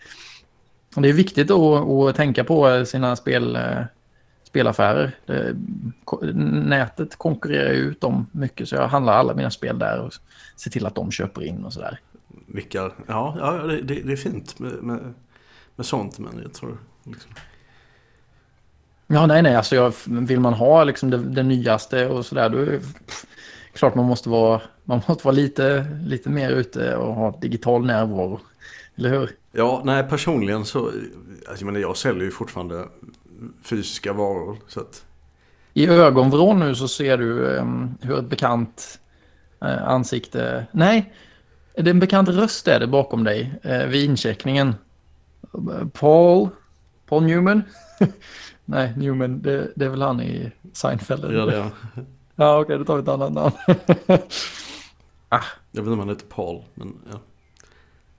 Det är viktigt att, att tänka på sina spel, eh, spelaffärer. Det, nätet konkurrerar ut dem mycket så jag handlar alla mina spel där och ser till att de köper in och sådär. Vilka, ja, ja det, det, är fint med, med, med, sånt men jag tror liksom... Ja, nej, nej, alltså jag, vill man ha liksom det, det nyaste och sådär då är det klart man måste vara, man måste vara lite, lite mer ute och ha digital närvaro. Eller hur? Ja, nej personligen så, alltså, jag menar jag säljer ju fortfarande fysiska varor. Så att... I ögonvrån nu så ser du um, hur ett bekant uh, ansikte, nej, det är en bekant röst är det bakom dig uh, vid incheckningen. Paul, Paul Newman. nej, Newman, det, det, är väl han i Seinfeld? Ja, det är Ja, okej, okay, då tar vi ett annat namn. ah. Jag vet inte om han heter Paul, men ja.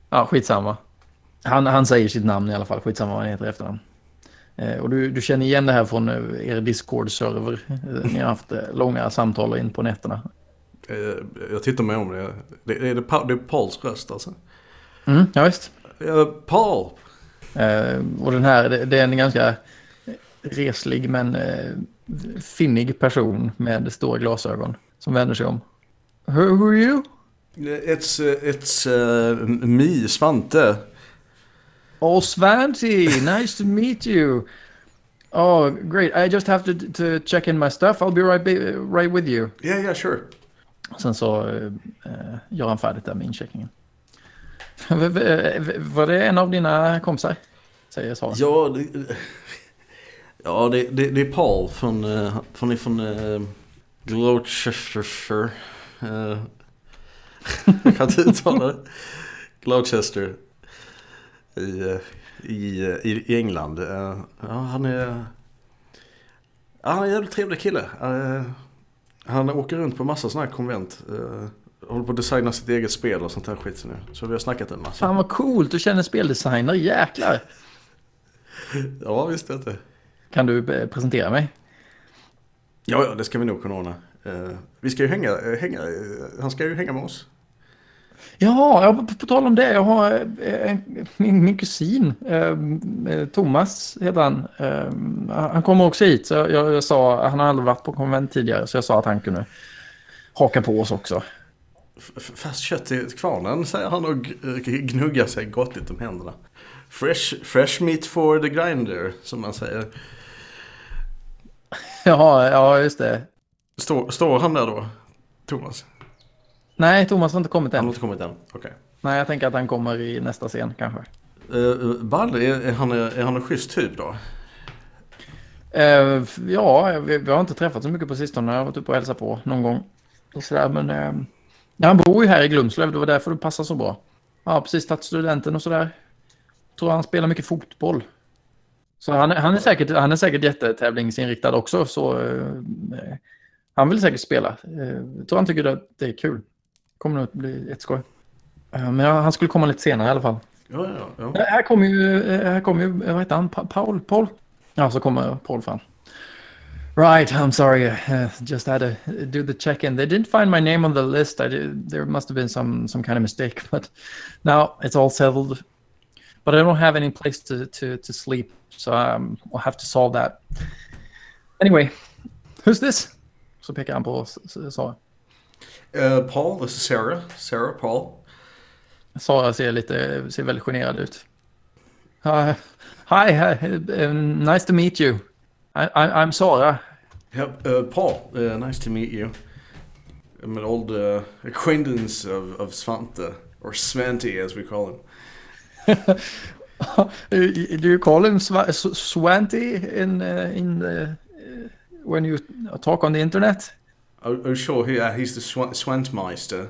Ja, skitsamma. Han, han säger sitt namn i alla fall, skitsamma vad han heter efternamn. Eh, och du, du känner igen det här från eh, er Discord-server. Eh, ni har haft eh, långa samtal in på nätterna. Eh, jag tittar mig om det. Det, det, är, det är Pauls röst alltså? Mm, ja, visst. Paul! och den här, det, det, är en ganska reslig men finnig person med stora glasögon som vänder sig om. Who, who are you? It's, it's uh, me, Svante. Oh, Svante, nice to meet you. Oh, great. I just have to, to check in my stuff. I'll be right, right with you. Yeah, yeah, sure. Sen så eh, eh, gör han färdigt där med incheckningen. Var det en av dina kompisar? Säger Sara. Ja, det, ja det, det, det är Paul från, eh, från, från uh, Gloucestershire. Uh, jag kan inte uttala det. Gloucester. I, i, i, i England. Uh, ja, han är... Ja, han är en jävligt trevlig kille. Uh, han åker runt på massa sådana här konvent. Uh, håller på att designa sitt eget spel och sånt här skit nu. Så vi har snackat en massa. Fan vad coolt, du känner speldesigner, jäklar. ja, visst vet det. Kan du presentera mig? Ja, ja, det ska vi nog kunna ordna. Uh, vi ska ju hänga, hänga, han ska ju hänga med oss. Ja, på, på tal om det. Jag har eh, min, min kusin, eh, Thomas heter han. Eh, han kommer också hit. Så jag, jag, sa, han har aldrig varit på konvent tidigare. Så jag sa att han kunde haka på oss också. Fast kött i kvarnen säger han och gnuggar sig gottigt om händerna. Fresh, fresh meat for the grinder, som man säger. Ja, ja just det. Står, står han där då, Thomas? Nej, Thomas har inte kommit än. Han har inte kommit än, okej. Okay. Nej, jag tänker att han kommer i nästa scen kanske. Uh, Balle, är, är, han, är han en schysst typ då? Uh, ja, vi, vi, har inte träffat så mycket på sistone. Jag har varit uppe och hälsat på någon gång. Och sådär, men uh, ja, han bor ju här i Glumslöv. Det var därför det passar så bra. Ja, precis tagit studenten och sådär. Tror han spelar mycket fotboll. Så han, han, är säkert, han är säkert jättetävlingsinriktad också. Så, uh, han vill säkert spela. Tror han tycker att det är kul kommer nog att bli ett skoj. Eh, men han skulle komma lite senare i alla fall. Ja, ja, ja. Här kommer ju, eh, här kommer ju, vad heter han, Paul? Paul? Ja, så kommer Paul fram. Right, I'm sorry. Uh, just had to do the check-in. They didn't find my name on the list. I did, there must have been some some kind of mistake, but now it's all settled. But I don't have any place to to, to sleep, so um, I'll have to solve that. Anyway, who's this? Så pekar han på Sara. Uh, Paul, this is Sarah. Sarah, Paul. Sara ser lite, ser väldigt generad ut. Uh, hi, hi uh, nice to meet you. I, I, I'm Sara. Yep, uh, Paul, uh, nice to meet you. I'm an old acquaintance of, of Svante, or Svante as we call him. Do you call him Sw Swanty in, in the, when you talk on the internet? Oh, oh sure, yeah, he's the Sw- Swantmeister.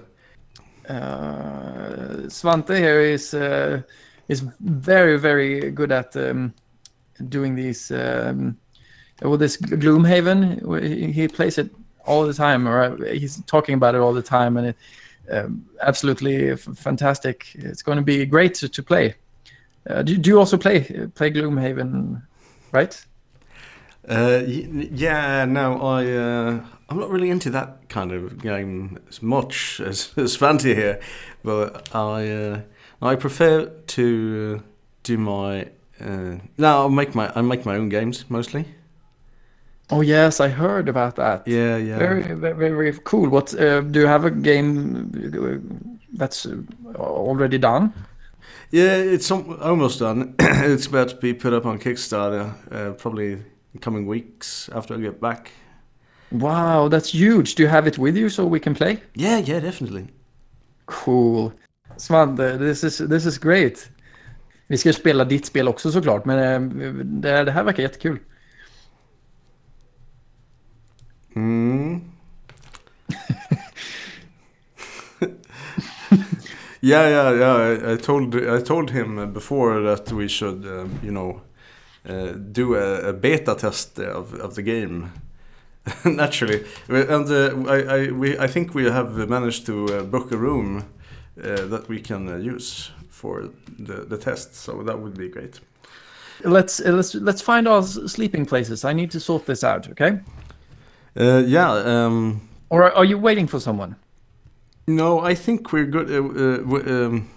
Uh, Svante here is uh, is very very good at um, doing these. Um, well, this Gloomhaven, he, he plays it all the time, or he's talking about it all the time, and it um, absolutely fantastic. It's going to be great to, to play. Uh, do, do you also play play Gloomhaven, right? Uh, yeah, no, I uh, I'm not really into that kind of game as much as as Fanti here, but I uh, I prefer to do my uh, no, I make my I make my own games mostly. Oh yes, I heard about that. Yeah, yeah. Very, very, very cool. What uh, do you have a game uh, that's uh, already done? Yeah, it's almost done. it's about to be put up on Kickstarter, uh, probably in coming weeks after I get back. Wow, that's huge. Do you have it with you so we can play? Yeah, yeah, definitely. Cool. Svante, this is, this is great. Vi ska spela ditt spel också såklart, men eh, det, det här verkar jättekul. Mm. yeah, yeah, yeah. I, I told I told him before that we should, um, you know, uh, do a, a beta test of, of the game. Naturally, and uh, I I, we, I think we have managed to uh, book a room uh, that we can uh, use for the, the test. So that would be great. Let's uh, let's let's find our sleeping places. I need to sort this out, okay? Uh, yeah. Um, Or are, are you waiting for someone? No, I think we're good. Um,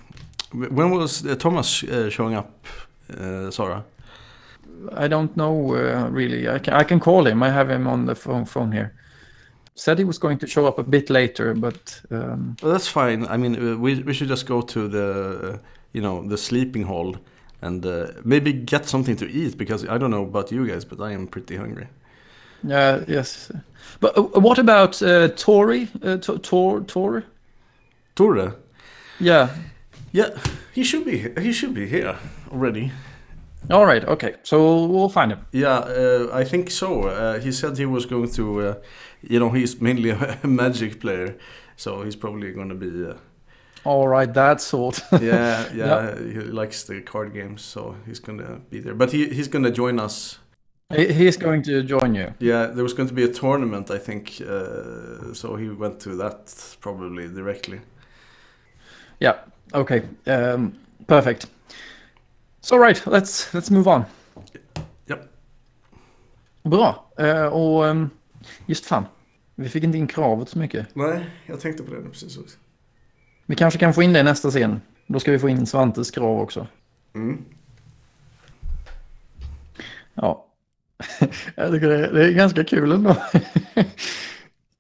when was Thomas showing up, Sarah? I don't know uh, really. I can I can call him. I have him on the phone phone here. Said he was going to show up a bit later, but um, Well, that's fine. I mean, uh, we we should just go to the, uh, you know, the sleeping hall, and uh, maybe get something to eat because I don't know about you guys, but I am pretty hungry. yeah, yes. But uh, what about uh, Tori? Uh, Tor Tor Tor? Tore, Yeah. yeah, he should be he should be here already. All right. Okay. So we'll find him. Yeah, uh, I think so. Uh, he said he was going to, uh, you know, he's mainly a magic player, so he's probably going to be. Uh, All right. That sort. yeah, yeah, he likes the card games, so he's gonna be there. But he he's gonna join us. He- He's going to join you. Yeah, there was going to be a tournament, I think, uh, so he went to that probably directly. Yeah. Okay. Um, perfect. So right. Let's let's move on. Yep. Bra. Eh, och um, just fan. Vi fick inte in kravet så mycket. Nej, jag tänkte på det nu precis också. Vi kanske kan få in det i nästa scen. Då ska vi få in Svantes krav också. Mm. Ja. Jag tycker det är, det är ganska kul ändå.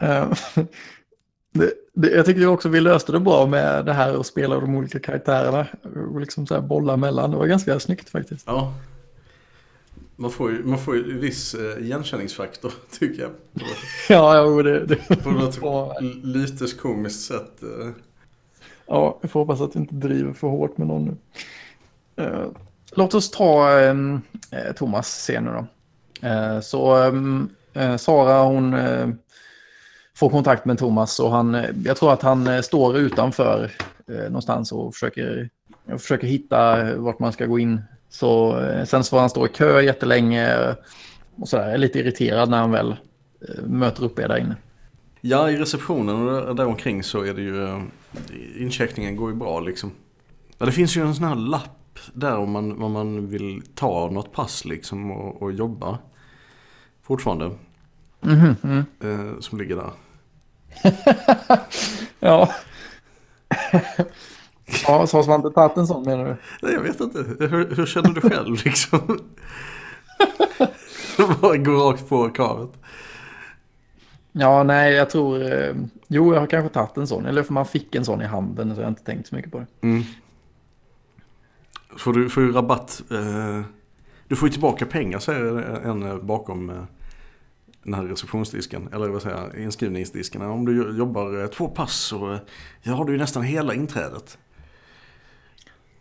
Eh, det, jag tycker också vi löste det bra med det här att spela de olika karaktärerna. Och liksom så här bolla mellan. Det var ganska snyggt faktiskt. Ja. Man får ju, man får ju viss eh, igenkänningsfaktor, tycker jag. På, Ja, jo, det, det på något lite komiskt sätt. eh. Ja, jag får hoppas att det inte driver för hårt med någon nu. Eh, låt oss ta um, Thomas scen nu då. Eh, så ehm, eh, Sara hon eh, får kontakt med Thomas och han, eh, jag tror att han eh, står utanför eh, någonstans och försöker, försöker hitta eh, vart man ska gå in. Så, eh, sen så får han stå i kö jättelänge och sådär. Är lite irriterad när han väl eh, möter upp er där inne. Ja, i receptionen och där, där omkring så är det ju... Incheckningen går ju bra liksom. Ja, det finns ju en sån här lapp där om man, om man vill ta något pass liksom och, och jobba. Fortfarande. Mhm, mm. Eh, som ligger där. Ja. ja, så har Svante tagit en sån menar du? Nej, jag vet inte. Hur, hur känner du själv liksom? Bara gå rakt på kravet. Ja, nej, jag tror... Eh, jo, jag har kanske tagit en sån. Eller för man fick en sån i handen så jag har inte tänkt så mycket på det. Mm. Får du får ju rabatt. Eh, du får ju tillbaka pengar säger en eh, bakom eh, den här receptionsdisken. Eller vad säger jag, inskrivningsdisken. Om du jo- jobbar eh, två pass så eh, ja, har du ju nästan hela inträdet.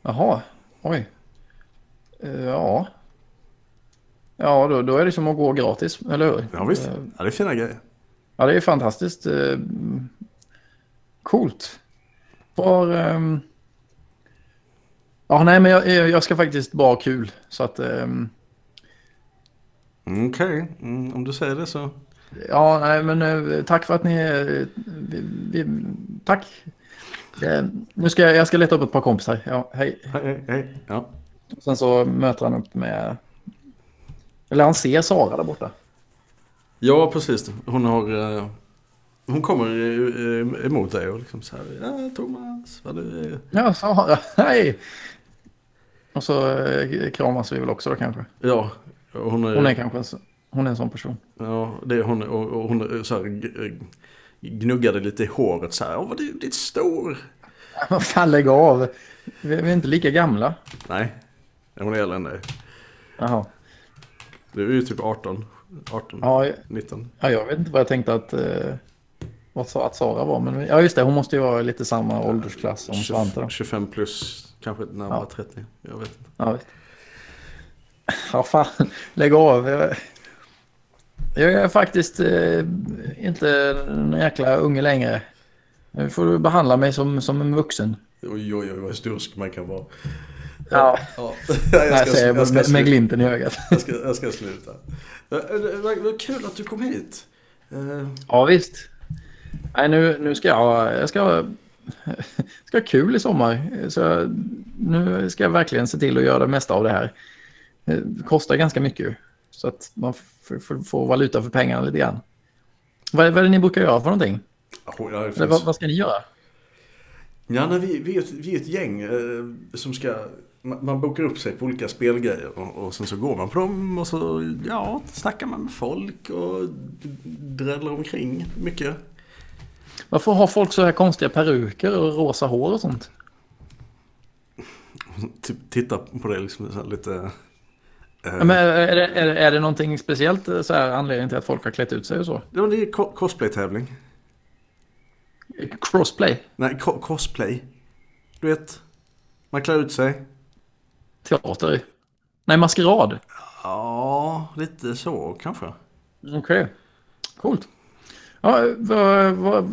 Jaha, oj. Eh, ja. Ja, då, då är det som att gå gratis, eller hur? Ja visst, Eh, ja, det är fina grejer. Ja, det är fantastiskt. eh, Coolt. Var... ehm, Ja, nej, men jag, jag ska faktiskt bara ha kul. Så att... ehm, Okej, mm, om du säger det så. Ja, nej, men eh, tack för att ni... eh, Vi, vi, tack. Eh, nu ska jag, jag ska leta upp ett par kompisar. Ja, hej. Hej, hej. Ja. Sen så möter han upp med... Eller han ser Sara där borta. Ja, precis. Hon har... Hon kommer emot dig och liksom så här, ja Thomas, vad du är. Ja, Sara, hej! Och så kramas vi väl också då kanske. Ja, hon är... Hon är kanske en, hon är en sån person. Ja, det hon och, och hon så här, gnuggade lite i håret så här, åh vad du är stor. Vad fan, lägg av. Vi är inte lika gamla. Nej, hon är äldre än dig. Jaha. Du är ju typ 18, 18, Ja, 19. ja, jag vet inte vad jag tänkte att, eh, vad att Sara var. Men ja, just det. Hon måste ju vara lite samma åldersklass som Svante då. 25 plus, kanske närmare Ja. 30. Jag vet inte. Ja, visst. Ja fan, lägg av. Jag, jag är faktiskt eh, inte en jäkla unge längre. Nu får du behandla mig som, som en vuxen. Oj, oj, oj, vad stursk man kan vara. Ja. ja. Jag, säger jag, med, ska, med, glimten i ögat. jag, ska, jag ska sluta. Eh, eh, Vad kul att du kom hit. Eh, Ja, visst. Nej, nu, nu ska jag, jag ska, ska ha kul i sommar. Så nu ska jag verkligen se till att göra det mesta av det här. Det kostar ganska mycket. Så att man får valuta för pengarna lite grann. Vad, är- vad är det ni brukar göra för någonting? ja, det Eller finns- vad, vad ska ni göra? Ja, nej, vi, vi, är ett, vi är ett gäng eh, som ska... Man, man bokar upp sig på olika spelgrejer och, och sen så går man på dem och så ja, snackar man med folk och dräller omkring mycket. Varför har folk så här konstiga peruker och rosa hår och sånt? Titta på det liksom lite... eh, Men är, det, är, är det någonting speciellt så här, anledning till att folk har klätt ut sig och så? Ja, det är co- cosplay-tävling. Crossplay? Nej, co- cosplay. Du vet, man klär ut sig. Teater? Nej, maskerad? Ja, lite så kanske. Okej, coolt. Ja, vad, vad,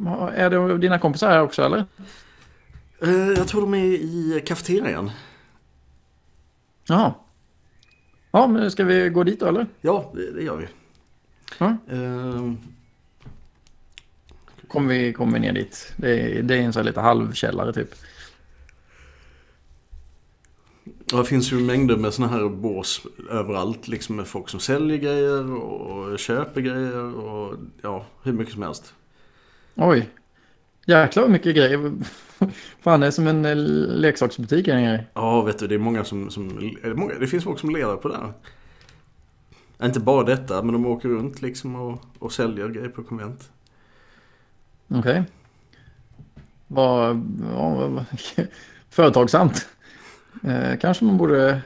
vad, är det dina kompisar här också eller? Eh, jag tror de är i kafeterian. Jaha. Ja, men ska vi gå dit då eller? Ja, det, det gör vi. Ja. Ehm, Kommer vi, kommer vi ner dit? Det är, det är en sån här lite halvkällare typ. Det finns ju mängder med såna här bås överallt. Liksom med folk som säljer grejer och köper grejer och ja, hur mycket som helst. Oj. Jäklar vad mycket grejer. Fan, det är som en eh, leksaksbutik här nere. Ja, vet du, det är många som... som det, många, det finns folk som lever på det här. Inte bara detta, men de åker runt liksom och, och säljer grejer på konvent. Okej. Vad... Ja, företagsamt. Eh, kanske man borde...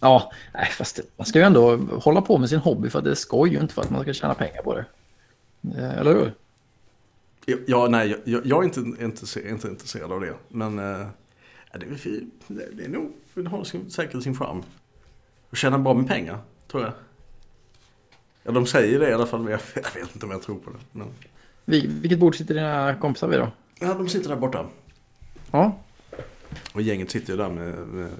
Ja, nej, fast man ska ju ändå hålla på med sin hobby för att det är skoj ju inte för att man ska tjäna pengar på det. Eh, eller hur? Ja, nej, jag, jag är inte, inte, inte intresserad av det. Men eh, det, är, det, är nog, det har sin, säkert sin charm. Och tjäna bra med pengar, tror jag. Ja, de säger det i alla fall, men jag, jag vet inte om jag tror på det. Men, Vi, vilket bord sitter dina kompisar vid då? ja, de sitter där borta. Ja. Och gänget sitter ju där med, med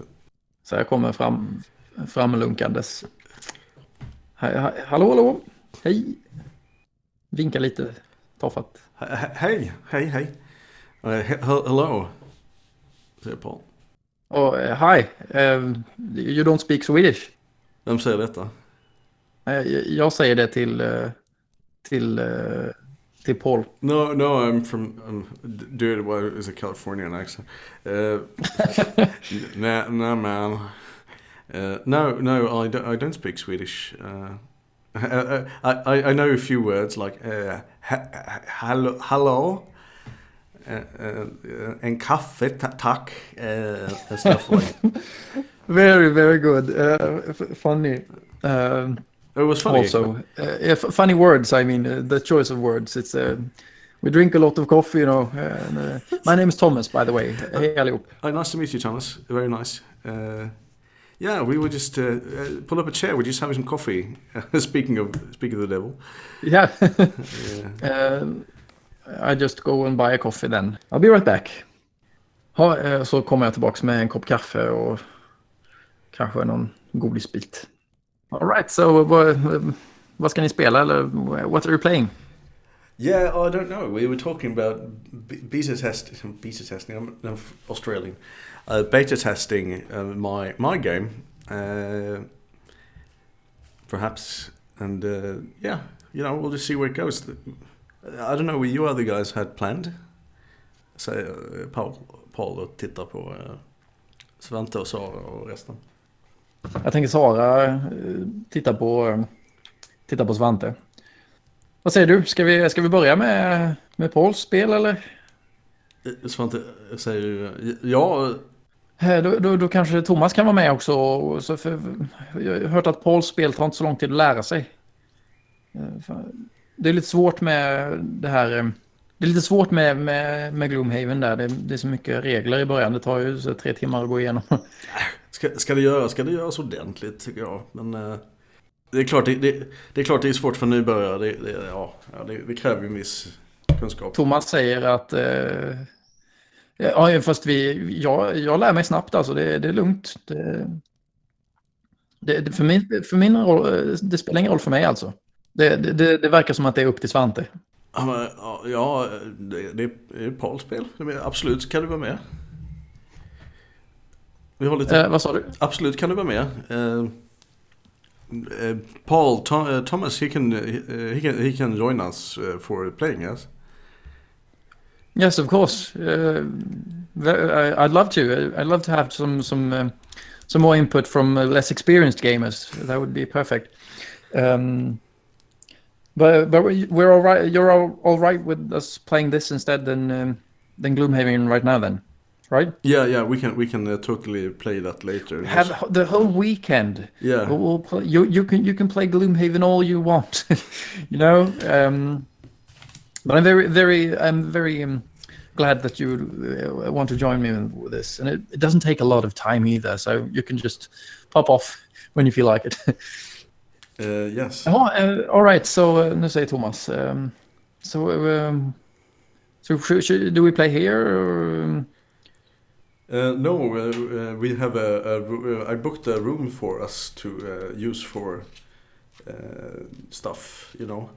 Så jag kommer fram, framlunkandes. Hallå, hallå. Hej. Vinka lite tafatt. He- he- hej, hej, hej. Uh, he, he- hello, säger Paul. Och eh, hi, eh, you don't speak Swedish. Vem säger detta? Eh, Jag säger det till, till, till Paul. No, no, I'm from. Um, dude, what is a Californian accent? Uh, no, no, man. Uh, no, no, I don't, I don't speak Swedish. Uh, uh, I, I, I know a few words like uh, ha, hello, hello, uh, uh, and kaffe, ta- tack, uh, and stuff like. Very, very good. Uh, f- funny. Um, It was funny. also, uh, yeah, f- funny words. I mean, uh, the choice of words. It's uh, we drink a lot of coffee, you know. And, uh, my name is Thomas, by the way. Hej allihop. Uh, nice to meet you, Thomas. Very nice. Yeah, we would just uh, uh, pull up a chair. We're just having some coffee. speaking of speaking of the devil. Yeah. Uh, Uh, I just go and buy a coffee then. I'll be right back. Ha, eh, så kommer jag tillbaka med en kopp kaffe och kanske någon godisbit. All right, so vad, vad ska ni spela eller what are you playing? Yeah, I don't know. We were talking about b- beta test, beta testing. I'm, I'm Australian. Uh, beta testing uh, my my game, uh, perhaps, and uh, yeah, you know, we'll just see where it goes. I don't know what you other guys had planned. Uh, Paul, Paul och tittar på Svante och Sara och resten. Jag tänker Sara titta på, eh, titta på Svante. Vad säger du? Ska vi, ska vi börja med, med Pauls spel eller? Eh, Svante säger ju, ja, Då, då, då kanske Thomas kan vara med också. Så för, jag har hört att Pauls spel tar inte så lång tid att lära sig. Eh, Det är lite svårt med det här. eh, Det är lite svårt med, med, med Gloomhaven där. Det, det är så mycket regler i början. Det tar ju så tre timmar att gå igenom. Ska, ska, det göras, ska det göras ordentligt tycker jag. Men eh, det, är klart, det, det, det är klart det är svårt för nybörjare. Det, det, ja, det, det kräver ju en viss kunskap. Thomas säger att... Eh, ja, fast vi, jag, jag lär mig snabbt alltså. Det, det är lugnt. Det, det, för, min, för min roll, eh, det spelar ingen roll för mig alltså. Det, det, det, verkar som att det är upp till Svante. Ja, det, det är Pauls spel. Absolut kan du vara med. Vi har lite... Eh, vad sa du? Absolut kan du vara med. Eh, eh, Paul, Tom, eh, Thomas, he can, eh, he, can, he can join us eh, for playing us. Yes, of course. Uh, I- I'd love to. I'd love to have some some um, some more input from uh, less experienced gamers. That would be perfect. Um, but but we- we're all right. You're all, all right with us playing this instead than um, than Gloomhaven right now, then, right? Yeah, yeah, we can we can uh, totally play that later. Have the whole weekend. yeah. We'll, we'll play, you you can you can play Gloomhaven all you want, you know. Um, but I'm very very I'm very um, glad that you uh, want to join me with this, and it, it doesn't take a lot of time either, so you can just pop off when you feel like it. Uh, yes. Jaha, uh, all right. So uh, nu säger Thomas. Um, so um, so should, should, do we play here? Or, um, Uh, no, we have a, a I booked a room for us to uh, use for uh, stuff. You know,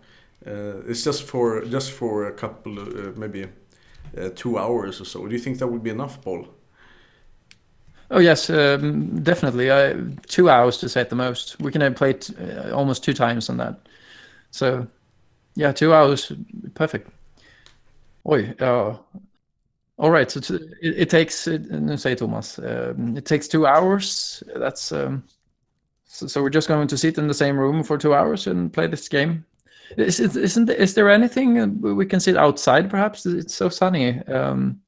it's just for just for a couple, uh, maybe uh, two hours or so. Do you think that would be enough, Paul? Oh yes, um, definitely. Uh, two hours to say at the most. We can play uh, almost two times on that. So, yeah, two hours, perfect. Oj. All right, so t- it, it takes. Uh, nu säger Thomas. Um, it takes two hours. That's. Um, so, so we're just going to sit in the same room for two hours and play this game. Is, is, isn't is there anything we can sit outside? Perhaps it's so sunny. Um,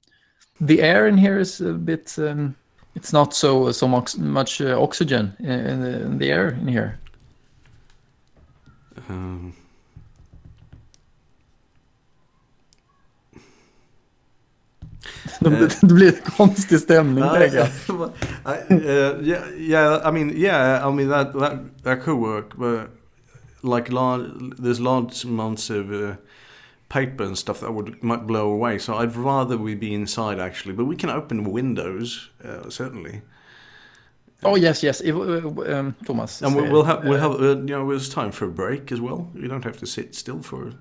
the air in here is a bit. Um, it's not so so much much uh, oxygen in, in, the, in the air in here. Um, Det, blir konstig stämning. I, uh, yeah, yeah. I mean, yeah. I mean that that, that could work, but like large, there's large amounts of uh, paper and stuff that would might blow away. So I'd rather we be inside actually, but we can open windows uh, certainly, Oh yes, yes. If, uh, um, Thomas. and we'll, we'll have we'll uh, have uh, you know it's time for a break as well. You don't have to sit still for.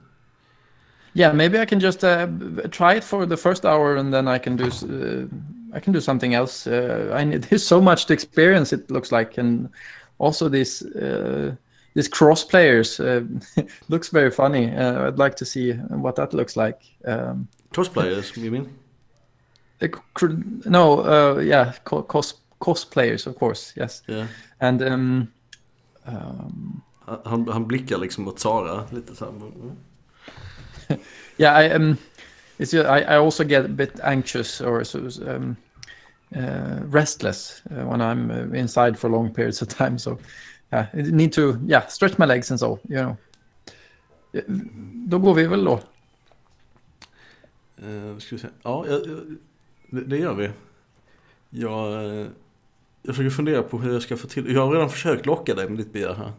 Yeah, maybe I can just uh, try it for the first hour, and then I can do uh, I can do something else. Uh, I need, there's so much to experience. It looks like, and also this uh, this cross players uh, looks very funny. Uh, I'd like to see what that looks like. Um, Cosplayers, you mean? uh, no, uh, yeah, co- cos cosplayers, of course, yes, Yeah. and um, um, Han, han blickar liksom mot Sara lite så här. mm. yeah, I um, it's ju- I, I also get a bit anxious or so, um, uh, restless uh, when I'm uh, inside for long periods of time. So, yeah, need to yeah stretch my legs and so you know. Då går vi väl då. Uh, ska vi se. Ja, jag, det, det gör vi. Jag, eh, jag försöker fundera på hur jag ska få till Jag har redan försökt locka dig med ditt begär här.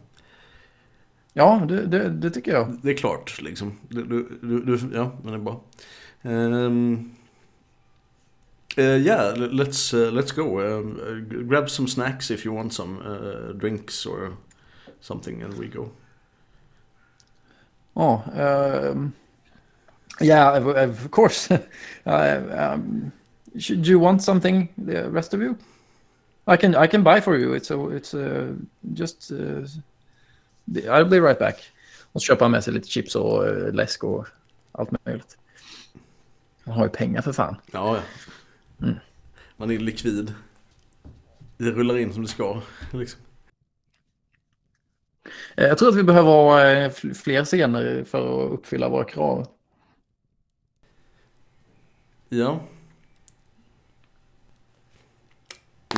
Ja, det, det, det tycker jag. Det är klart liksom. Du, du, du, du, ja, men det är bra. Um, uh, yeah, let's, uh, let's go. Um, uh, grab some snacks if you want some uh, drinks or something and we go. Oh, um, yeah, of, of course. uh, um, Should you want something, the rest of you? I can I can buy for you. It's a, it's a, just uh, I'll be right back. Köper han med sig lite chips och uh, läsk och allt möjligt. Han har ju pengar för fan. Ja, ja. Mm. Man är likvid. Det rullar in som det ska. Liksom. Eh, Jag tror att vi behöver ha eh, fl- fler scener för att uppfylla våra krav. Ja.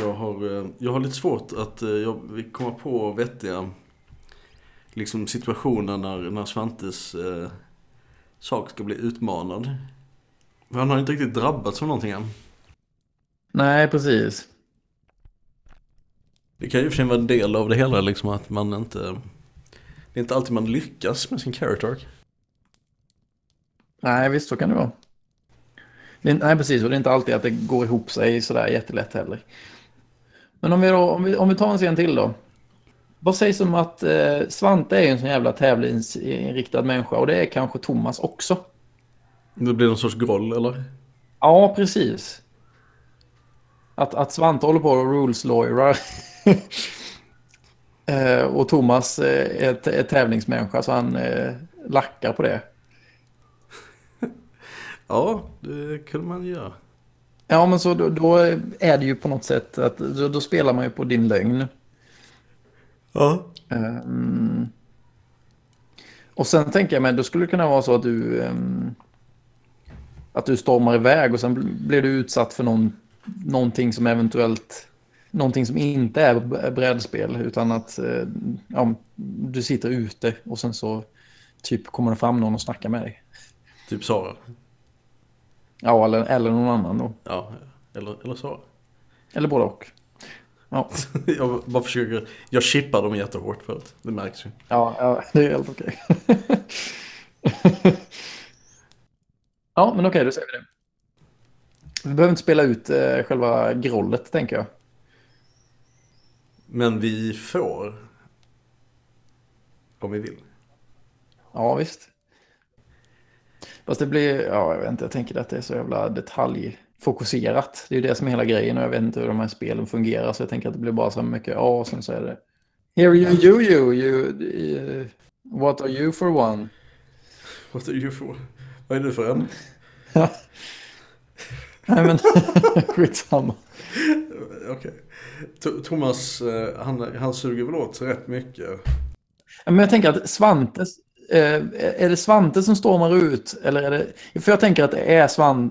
Jag har, eh, jag har lite svårt att jag komma på vettiga liksom situationer när, när Svantes eh, sak ska bli utmanad. För han har inte riktigt drabbats av någonting än. Nej, precis. Det kan ju för sig vara en del av det hela liksom att man inte... Det är inte alltid man lyckas med sin character arc. Nej, visst så kan det vara. Det är, nej, precis. Och det är inte alltid att det går ihop sig sådär jättelätt heller. Men om vi, då, om vi, om vi tar en scen till då. Vad sägs om att eh, Svante är en sån jävla tävlingsinriktad människa och det är kanske Thomas också. Det blir någon sorts groll eller? Ja, precis. Att, att Svante håller på och rules lawyerar. eh, och Thomas eh, är, är tävlingsmänniska så han eh, lackar på det. Ja, det kunde man göra. Ja, men så då, då är det ju på något sätt att då, då spelar man ju på din lögn. Ja. Ehm, och sen tänker jag mig, då skulle det kunna vara så att du ehm, att du stormar iväg och sen bl- blir du utsatt för någon, någonting som eventuellt någonting som inte är brädspel utan att eh, ja, du sitter ute och sen så typ kommer det fram någon och snackar med dig. Typ Sara. Ja, eller, eller någon annan då. Ja, eller, eller Sara. Eller både och. Ja, Jag bara försöker, jag chippar dem jättehårt förut. Det märks ju. ja, ja det är helt okej. ja, men okej, då säger vi det. Vi behöver inte spela ut eh, själva grollet, tänker jag. Men vi får. Om vi vill. Ja, visst. Fast det blir, ja, jag vet inte, jag tänker att det är så jävla detaljfokuserat. Det är ju det som är hela grejen och jag vet inte hur de här spelen fungerar så jag tänker att det blir bara så mycket, ja, och sen så är det Here you, you, you, you, you what are you for one? What are you for? Vad är du för en? Nej men, skitsamma. Okej. To- Thomas, eh, han, han suger väl åt sig rätt mycket. Men jag tänker att Svante, eh, är det Svante som stormar ut? Eller är det, för jag tänker att det är Svan,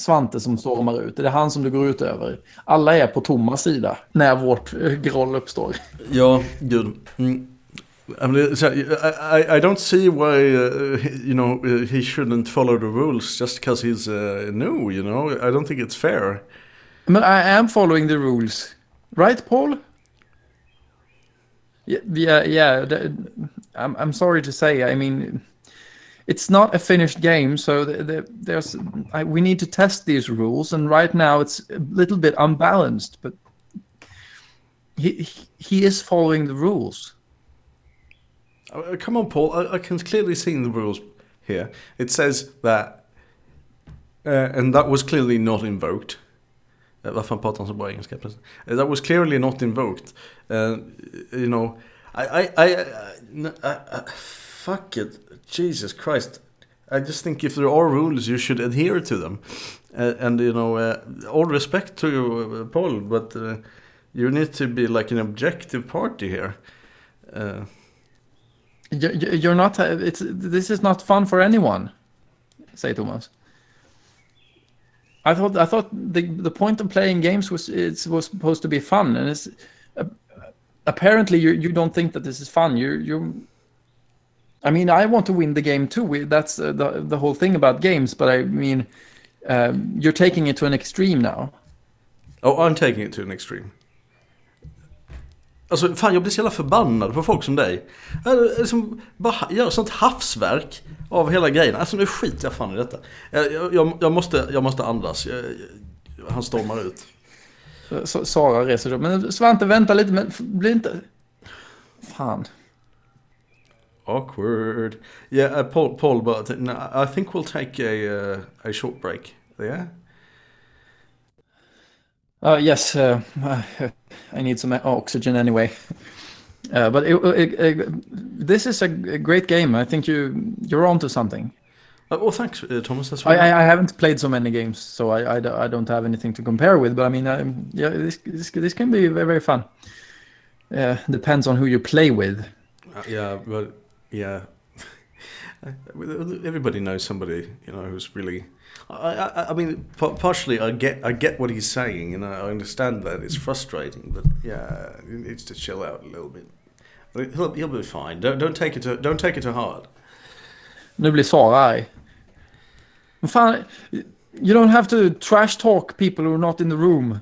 Svante som stormar ut. Det är han som det går ut över. Alla är på Thomas sida när vårt eh, groll uppstår. Ja, gud. Mm. I, mean, so, I, I, don't see why, uh, you know, uh, he shouldn't follow the rules just because he's uh, new, you know. I don't think it's fair. Men I am following the rules. Right, Paul? Yeah, yeah, yeah. I'm, I'm sorry to say. I mean, it's not a finished game, so the, the, there's I, we need to test these rules, and right now it's a little bit unbalanced. But he, he is following the rules. Uh, come on, Paul. I, I can clearly see in the rules here. It says that, uh, and that was clearly not invoked. Uh? Uh, that was clearly not invoked. Uh, you know, I, I, fuck it, Jesus Christ. I just think if there are rules, you should adhere to them. Uh, and you know, uh, all respect to you, uh, Paul, but uh, you need to be like an objective party here. Uh, You- you- You're not. It's this is not fun for anyone. Say Thomas. I thought I thought the the point of playing games was it was supposed to be fun, and it's uh, apparently you you don't think that this is fun. You you. I mean, I want to win the game too. We, that's uh, the the whole thing about games. But I mean, um, you're taking it to an extreme now. Oh, I'm taking it to an extreme. Alltså fan jag blir så jävla förbannad på folk som dig. Som bara gör sånt havsverk av hela grejen. Alltså nu skiter jag fan i detta. Jag, jag, jag, måste, jag måste andas. Jag, han stormar ut. Så, Sara reser sig. Men Svante, vänta lite. Men bli inte... Fan. Awkward. Yeah, uh, Paul, Paul but I think we'll take a, uh, a short break. Yeah? Uh, yes, uh, I need some oxygen anyway. Uh, but it, it, it, this is a great game. I think you you're onto something. Uh, well, thanks, uh, Thomas. That's I, I, I haven't played so many games, so I, I, I don't have anything to compare with. But I mean, um, yeah, this, this this can be very very fun. Uh, depends on who you play with. Uh, yeah, but yeah, everybody knows somebody you know who's really. I, I, I mean, partially, I get I get what he's saying, and I understand that it's frustrating. But yeah, he needs to chill out a little bit. He'll, he'll be fine. Don't don't take it to don't take it to heart. Nu blir Sara arg. Men fan, you don't have to trash talk people who are not in the room.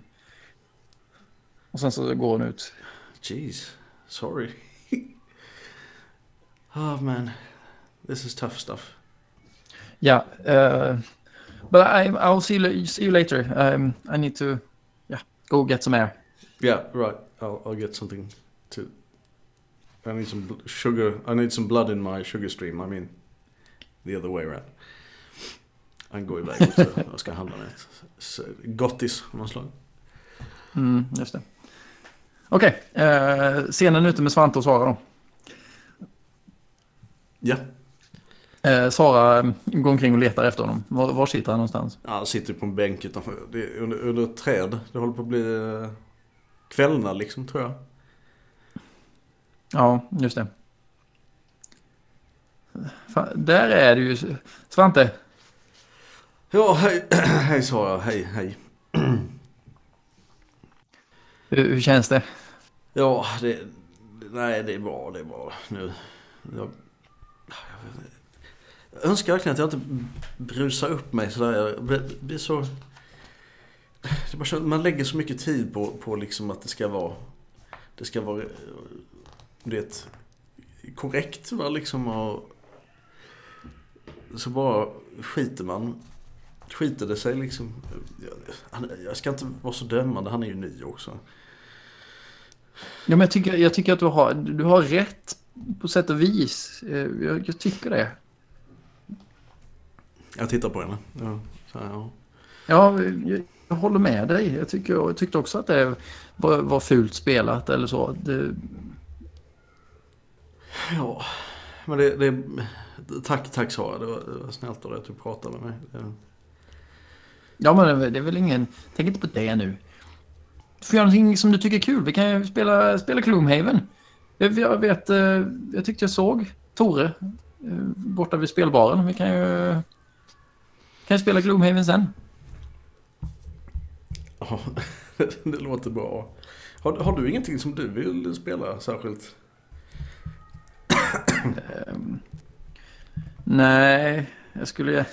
Och sen så går hon ut. Jeez, sorry. oh man, this is tough stuff. Yeah, uh, but I I'll see you, see you later. Um, I need to, yeah, go get some air. Yeah, right. I'll I'll get something to. I need some sugar. I need some blood in my sugar stream. I mean, the other way around. Han går iväg och ska handla med ett gottis av något slag. Mm, just det. Okej, okay. eh, scenen ute med Svante och Sara då. Ja. Eh, Sara mm, går omkring och letar efter honom. Var, var sitter han någonstans? Ja, han sitter på en bänk utanför. Det under, under ett träd. Det håller på att bli eh, kvällna liksom, tror jag. Ja, just det. Fan, där är det ju. Svante, Ja, hej, hej Sara, hej, hej. Hur, hur känns det? Ja, det, nej det är bra, det är bra nu. Jag, jag jag önskar verkligen att jag inte brusar upp mig sådär. Jag blir så... Det bara så, man lägger så mycket tid på, på liksom att det ska vara... Det ska vara... Det korrekt va liksom och... Så bara skiter man skiter det sig liksom. Jag ska inte vara så dömande, han är ju ny också. Ja, men jag tycker, jag tycker att du har, du har rätt på sätt och vis. Eh, jag, jag tycker det. Jag tittar på henne. Ja, här, ja. ja jag, jag, håller med dig. Jag, tycker, jag tyckte också att det var, var fult spelat eller så. Det... Ja, men det, det... Tack, tack Sara. Det var, det var snällt av dig att du pratade med mig. Det... Ja, men det är väl ingen... Tänk inte på det nu. Du får göra någonting som du tycker är kul. Vi kan ju spela, spela Gloomhaven. Jag vet... Eh, jag tyckte jag såg Tore eh, borta vid spelbaren. Vi kan ju... Kan ju spela Gloomhaven sen. Ja, det låter bra. Har, har du ingenting som du vill spela särskilt? um, nej, jag skulle...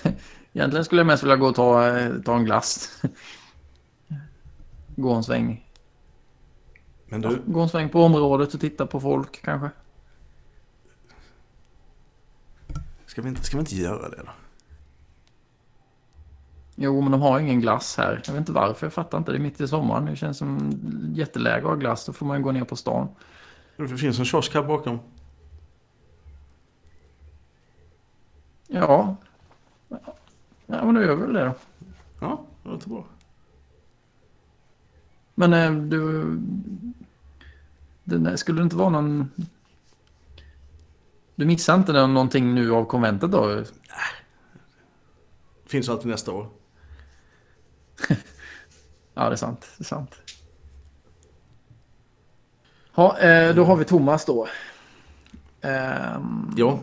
Egentligen skulle jag mest vilja gå och ta, ta en glass. gå en sväng. Men du... Ja, gå en sväng på området och titta på folk kanske. Ska vi inte, ska vi inte göra det då? Jo, men de har ingen glass här. Jag vet inte varför. Jag fattar inte. Det är mitt i sommaren. Det känns som jätteläge att ha glass. Då får man gå ner på stan. Det finns en kiosk här bakom. Ja, Ja, men då gör vi väl det då. Ja, det låter bra. Men eh, du... Det, skulle det inte vara någon... Du missar inte någonting nu av konventet då? Nej. Finns alltid nästa år. ja, det är sant. Det är sant. Ja, eh, då har vi Thomas då. Um, ja.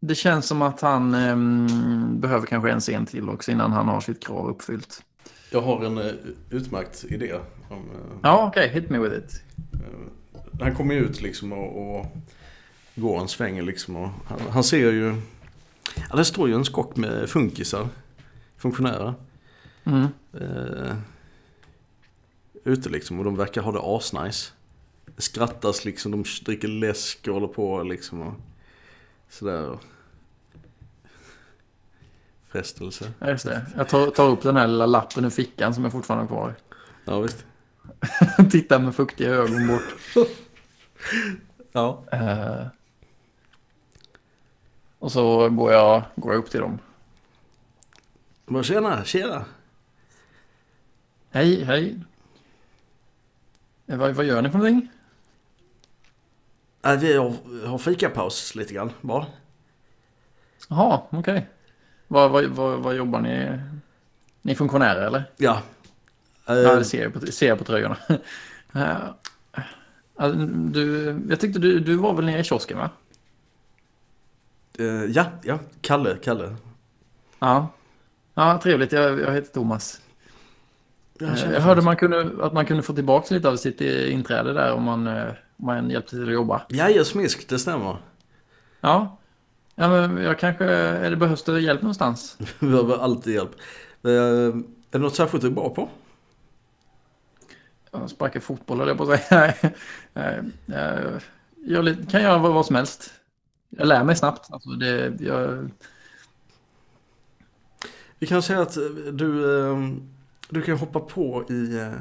Det känns som att han um, behöver kanske en scen till också innan han har sitt krav uppfyllt. Jag har en uh, utmärkt idé. Om, uh, ja, okej. Okay. Hit me with it. Uh, han kommer ut liksom och, och går en sväng liksom. Och han, han ser ju... Ja, det står ju en skock med funkisar. Funktionärer. Mm. ute liksom och de verkar ha det asnice. Det skrattas liksom, de dricker läsk och håller på liksom. Och, sådär frestelse. Ja, just det. Jag tar, tar, upp den här lilla lappen ur fickan som jag fortfarande har kvar. Ja, visst. Tittar med fuktiga ögon bort. ja. Uh, och så går jag, går jag upp till dem. Men tjena, tjena. Hej, hej. Eh, Vad, vad gör ni för någonting? Vi har, har fikapaus lite grann bara. Jaha, okej. Vad, vad, vad, vad jobbar ni? Ni är funktionärer eller? Ja. Ja, Eh, det ser jag på, ser jag på tröjorna. Eh, du, jag tyckte du, du var väl nere i kiosken va? eh, ja, ja. Kalle, Kalle. Ja. Ja, trevligt. Jag, jag heter Thomas. Jag, Eh, Jag hörde man kunde, att man kunde få tillbaka lite av sitt eh, inträde där om man, eh, om man hjälpte till att jobba. Ja, jag smisk, det stämmer. Ja. Ja, men jag kanske... Eller behövs det hjälp någonstans? Vi behöver alltid hjälp. Är det något särskilt du är bra på? Jag sparkar fotboll eller jag på att säga. Jag kan göra vad, vad som helst. Jag lär mig snabbt. Alltså det, jag, Vi kan säga att eh, du, eh, du kan hoppa på i eh,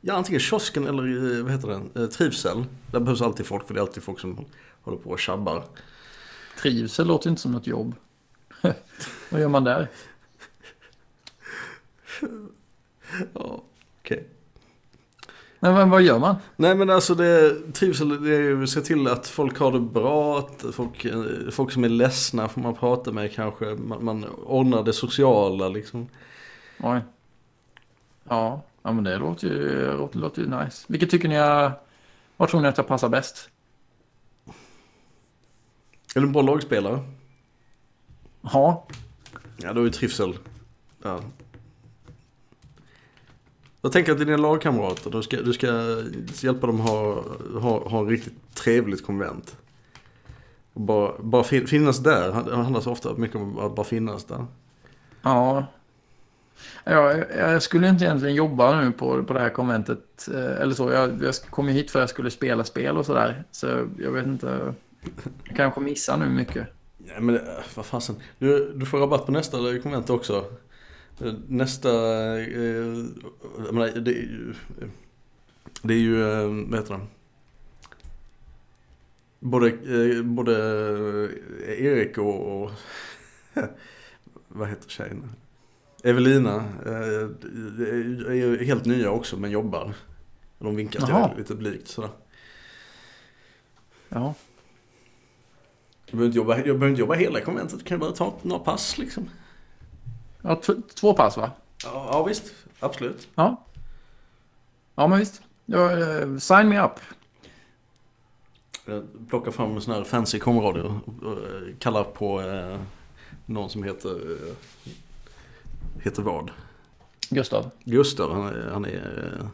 ja, antingen kiosken eller i, vad heter det, eh, trivsel. Där behövs alltid folk för det är alltid folk som håller på och tjabbar. trivsel låter inte som något jobb. vad gör man där? Ja, okej. Nej, men vad gör man? Nej men alltså det, trivsel det är ju att se till att folk har det bra, att folk, eh, folk som är ledsna får man prata med kanske. Man, man ordnar det sociala liksom. Oj. Ja, ja men det låter ju, låter, låter ju nice. Vilket tycker ni jag... Vad tror ni att jag passar bäst? Är du en bra lagspelare? Ja, Ja, då är ju trivsel. Ja. Jag tänker att dina lagkamrater, du ska, du ska hjälpa dem ha, ha, ha en riktigt trevligt konvent. Bara, bara fin, finnas där, det handlar så ofta mycket om att bara finnas där. Ja. ja. Jag skulle inte egentligen jobba nu på, på det här konventet. eh, Eller så. Jag, jag kom ju hit för att jag skulle spela spel och sådär. Så jag vet inte. Jag kanske missar nu mycket. Ja, men det- vad fasen. Du, du får rabatt på nästa konvent också. Nästa, eh, jag menar, det är ju, det är ju, eh, vad heter det? Både, eh, både Erik och, och vad heter tjejen? Evelina är ju helt nya också men jobbar. De vinkar till Jaha. lite blikt sådär. Ja. Jag behöver inte jobba, jag behöver inte jobba hela konventet, kan jag bara ta några pass liksom. Ja två pass va? Ja, ja visst, absolut. Ja. Ja men visst. Ja, eh, sign me up. Jag plockar fram en sån här fancy komradio och, och eh, kallar på eh, någon som heter, eh, heter vad? Gustav. Gustav, han är, han är eh,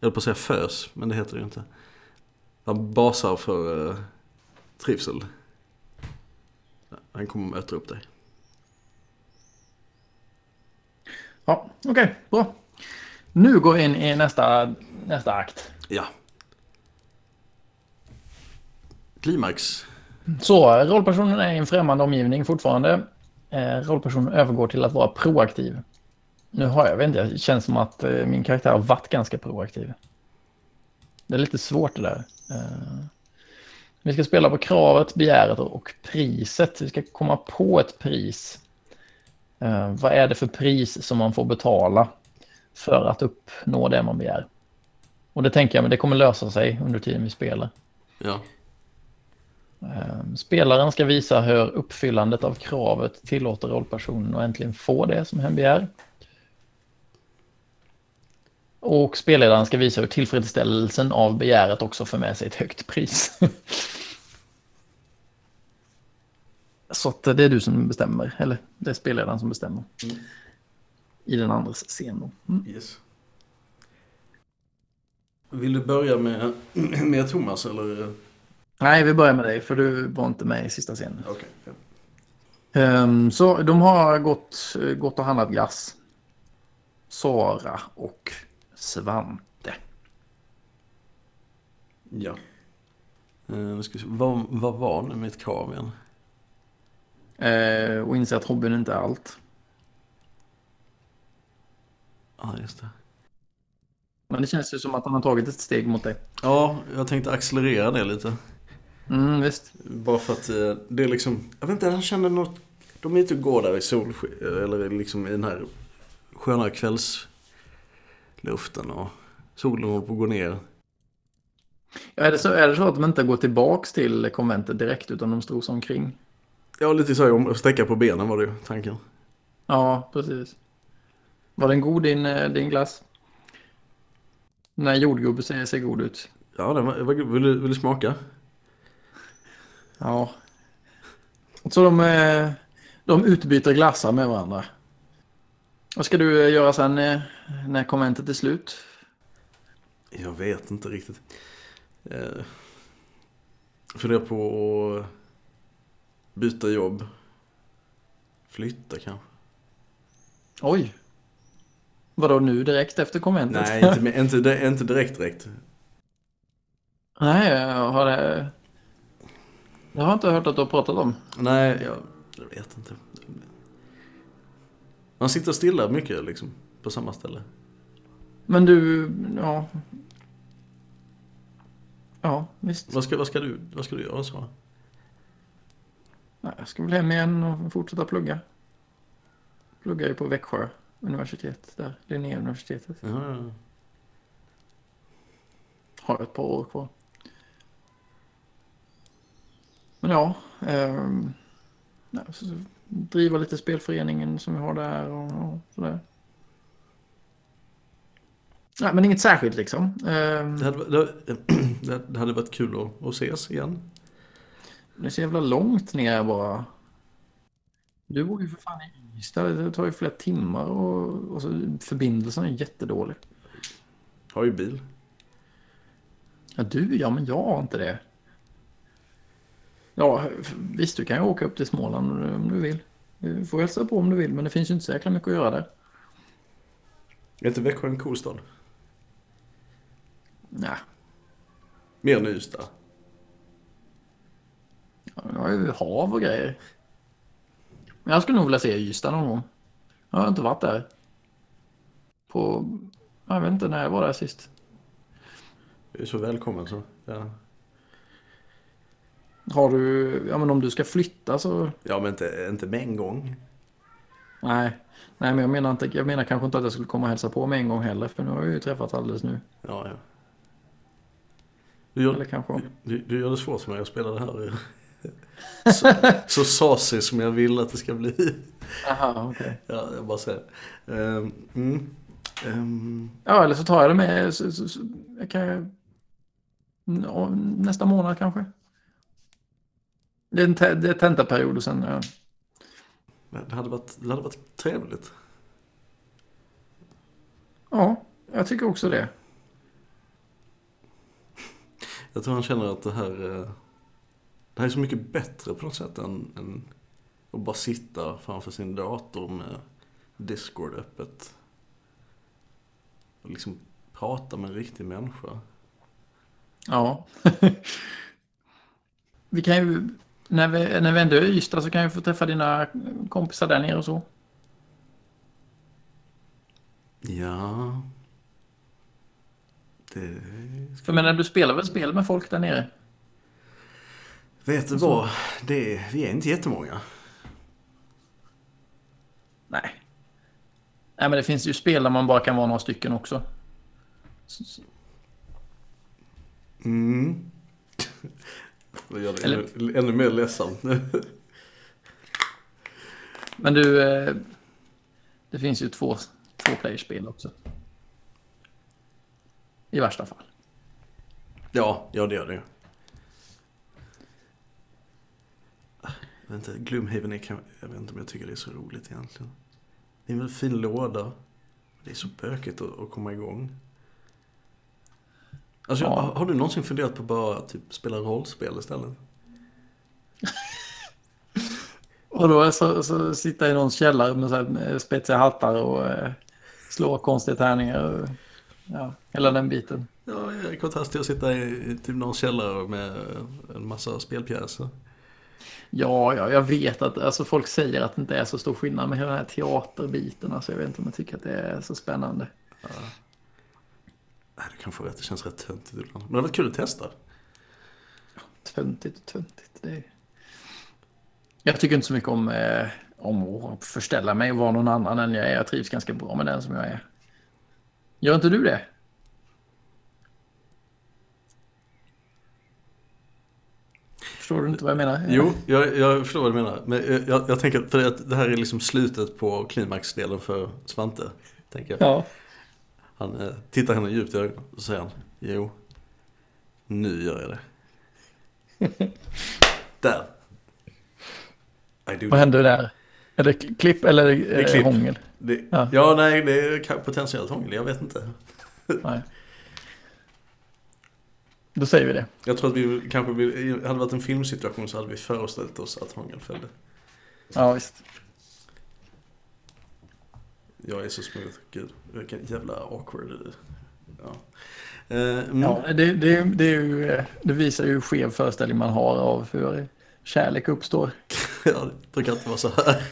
jag höll på att säga fös, men det heter det ju inte. Han basar för eh, trivsel. Han kommer möta upp dig. Ja, okej. bra. Nu går vi in i nästa, nästa akt. Ja. Klimax. Så, rollpersonen är i en främmande omgivning fortfarande. Eh, rollpersonen övergår till att vara proaktiv. Nu har jag, vet inte, det känns som att eh, min karaktär har varit ganska proaktiv. Det är lite svårt det där. Eh, vi ska spela på kravet, begäret och priset. Vi ska komma på ett pris. Eh, vad är det för pris som man får betala för att uppnå det man begär? Och det tänker jag, men det kommer lösa sig under tiden vi spelar. Ja. Eh, Spelaren ska visa hur uppfyllandet av kravet tillåter rollpersonen att äntligen få det som hen begär. Och spelledaren ska visa hur tillfredsställelsen av begäret också för med sig ett högt pris. Så att det är du som bestämmer, eller det är spelledaren som bestämmer. Mm. I den andres scen då. Mm. Yes. Vill du börja med, med Thomas eller? Nej, vi börjar med dig, för du var inte med i sista scenen. Okej. ja. Ehm, så de har gått, gått och handlat glass. Sara och Svante. Ja. Ska se. Vad, vad var nu mitt krav igen? Eh, och inser att hobbyn inte är allt. Ja, just det. Men det känns ju som att han har tagit ett steg mot dig. Ja, jag tänkte accelerera det lite. Mm, visst. Bara för att eh, det är liksom, jag vet inte, han känner något, de är ute och går där i solsken, eller liksom i den här sköna kvälls, luften och solen håller på att gå ner. Ja, är, det så, är det så att de inte går tillbaks till konventet direkt utan de strosar omkring? Ja, lite så om att sträcka på benen var det ju tanken. Ja, precis. Var den god din, eh, din glass? Den här jordgubben ser, ser god ut. Ja, den var, vill, du, vill du smaka? Ja. Så de, eh, de utbyter glassar med varandra. Vad ska du eh, göra sen när konventet är slut? Jag vet inte riktigt. Eh, funderar på att byta jobb. Flytta kanske. Oj. Vadå nu direkt efter konventet? Nej, inte, inte, inte direkt direkt. Nej, jag har det... Jag har inte hört att du har pratat om. Nej, jag, jag vet inte. Man sitter stilla mycket liksom. På samma ställe. Men du, ja. Ja, visst. Vad ska, vad ska, du, vad ska du göra så? Nej, jag ska väl hem igen och fortsätta plugga. Pluggar ju på Växjö universitet där, Linnéuniversitetet. Ja, ja. Har ett par år kvar. Men ja, nej, så, så, driva lite spelföreningen som vi har där och, och sådär. Nej, men inget särskilt liksom. Ehm, Det, hade, det, det hade varit kul att, att ses igen. Det är så jävla långt ner bara. Du bor ju för fan i Ystad. Det tar ju flera timmar och, och så förbindelsen är jättedålig. Har ju bil. Ja, du ja, men jag har inte det. Ja, visst, du kan ju åka upp till Småland om du vill. Du får hälsa på om du vill, men det finns ju inte så jäkla mycket att göra där. Är inte Växjö en cool stad? Nej, Mer än Ystad. Ja, jag har ju hav och grejer. Men jag skulle nog vilja se Ystad någon gång. Jag har inte varit där. På, jag vet inte när jag var där sist. Du är så välkommen så. Ja, Har du, ja men om du ska flytta så, ja men inte, inte med en gång. nej. Nej men jag menar, inte, jag menar kanske inte att jag skulle komma och hälsa på med en gång heller, för nu har vi ju träffats alldeles nu. Ja, ja. Du Eller gör, kanske... du, du gör det svårt för mig att spela det här. Så, så sasig som jag vill att det ska bli. Aha, okej. Ja, jag bara säger. Um, mm, um, Ja, eller så tar jag det med. Så, så, så, jag kan. Ja, nästa månad kanske. Det är, en te, det är tentaperiod och sen... Ja. det, hade varit, det hade varit trevligt. ja, jag tycker också det. Jag tror han känner att det här, eh, det här är så mycket bättre på något sätt än, än att bara sitta framför sin dator med Discord öppet. Och liksom prata med en riktig människa. Ja. vi kan ju... När vi, när vi ändå är i Ystad så kan vi få träffa dina kompisar där nere och så. Ja. Det... För men när du spelar väl spel med folk där nere? Vet du vad? Det är, vi är inte jättemånga. Nej. Nej, men det finns ju spel där man bara kan vara några stycken också. Så- så- Mm. Det gör det Eller- ännu, ännu mer ledsamt nu. Men du, eh, det finns ju två, två playerspel också. I värsta fall. Ja, ja det gör det Jag vet inte, Gloomhaven är kan- jag vet inte om jag tycker det är så roligt egentligen. Det är en väldigt fin låda. Det är så bökigt att, att komma igång. Alltså, Ja. har, har du någonsin funderat på att bara typ spela rollspel istället? Och då så, så sitta i någons källare med, så här, spetsiga hattar och eh, slå konstiga tärningar. Och, ja, hela den biten. Ja, i kontrast till att sitta i, i typ någon källare med en massa spelpjäser. Ja, ja, jag vet att alltså, folk säger att det inte är så stor skillnad med hela den här teaterbiten. Alltså, jag vet inte om jag tycker att det är så spännande. Nej, du kan få rätt, det känns rätt töntigt ibland. Men det varit kul att testa. Töntigt och töntigt. Det är... Jag tycker inte så mycket om, eh, om att förställa mig och vara någon annan än jag är. Jag trivs ganska bra med den som jag är. Gör inte du det? Förstår du inte vad jag menar? Jo, jag, jag förstår vad du menar. Men jag, jag, tänker för att det här är liksom slutet på klimaxdelen för Svante. Tänker jag. Ja. Han eh, tittar henne djupt i ögonen och säger han, jo, nu gör jag det. Där. Vad händer där? Är det klipp eller är det, är klipp. hångel? det. Ja. Ja. nej, det är potentiellt hångel, jag vet inte. Nej. Då säger vi det. Jag tror att vi kanske, vi, hade varit en filmsituation så hade vi föreställt oss att hångel följde. Ja, visst. Jag är så smooth, gud, vilken jävla awkward. Ja. Eh, mm. Ja, det, det, det, ju, eh, det visar ju hur skev föreställning man har av hur kärlek uppstår. ja, det brukar inte vara så här.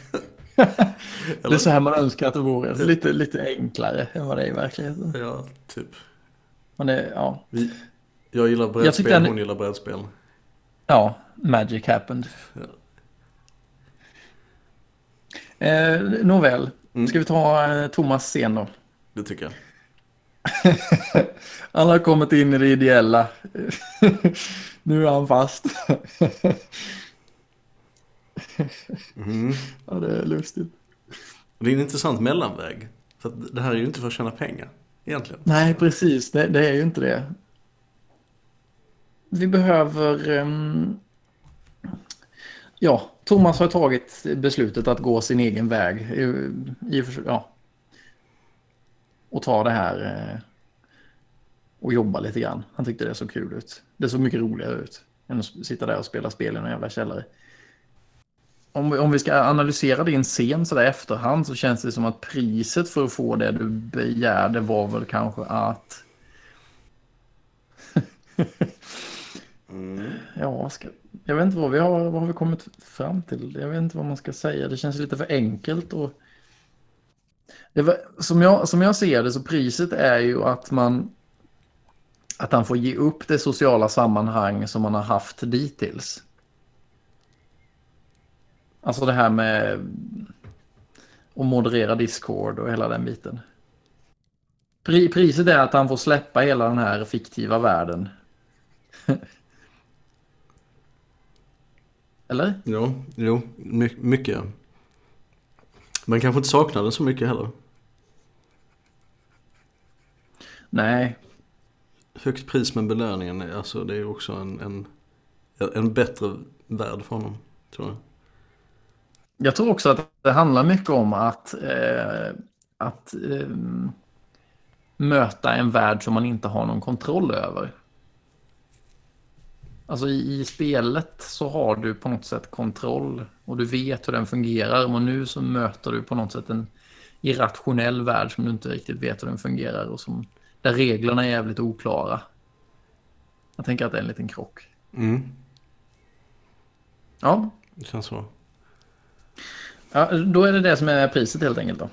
Det är så här man önskar att det vore. Lite, lite enklare än vad det är i verkligheten. Ja, typ. Men det, ja, Vi, jag gillar brädspel, han- hon gillar brädspel. ja, magic happened. Ja. Eh, nåväl, Mm. ska vi ta eh, Thomas scen då? Det tycker jag. Han har kommit in i det ideella. nu är han fast. Mm. ja, det är lustigt. Det är en intressant mellanväg. För det här är ju inte för att tjäna pengar, egentligen. Nej, precis. Det, det är ju inte det. Vi behöver... Ehm, ja, Thomas har tagit beslutet att gå sin egen väg. I, i, och ja, och ta det här eh, och jobba lite grann. Han tyckte det såg kul ut. Det såg mycket roligare ut än att sitta där och spela spel i någon jävla källare. Om vi, om vi ska analysera din scen sådär i efterhand så känns det som att priset för att få det du begärde var väl kanske att... Mm. Ja, ska, jag vet inte vad vi har, vad har vi kommit fram till. Jag vet inte vad man ska säga. Det känns lite för enkelt. Och... Det var, som, jag, som jag ser det så priset är ju att man att han får ge upp det sociala sammanhang som man har haft dittills. Alltså det här med att moderera Discord och hela den biten. Pri, priset är att han får släppa hela den här fiktiva världen. Eller? Ja, jo, my- mycket. Man kanske inte saknar den så mycket heller. Nej, Högt pris med belöningen, är- alltså det är också en, en, en bättre värld för honom, tror jag. Jag tror också att det handlar mycket om att, eh, att eh, möta en värld som man inte har någon kontroll över. Alltså i, i spelet så har du på något sätt kontroll och du vet hur den fungerar. Och nu så möter du på något sätt en irrationell värld som du inte riktigt vet hur den fungerar och som, där reglerna är jävligt oklara. Jag tänker att det är en liten krock. Mm, Ja, det känns så. Ja, då är det det som är priset helt enkelt då.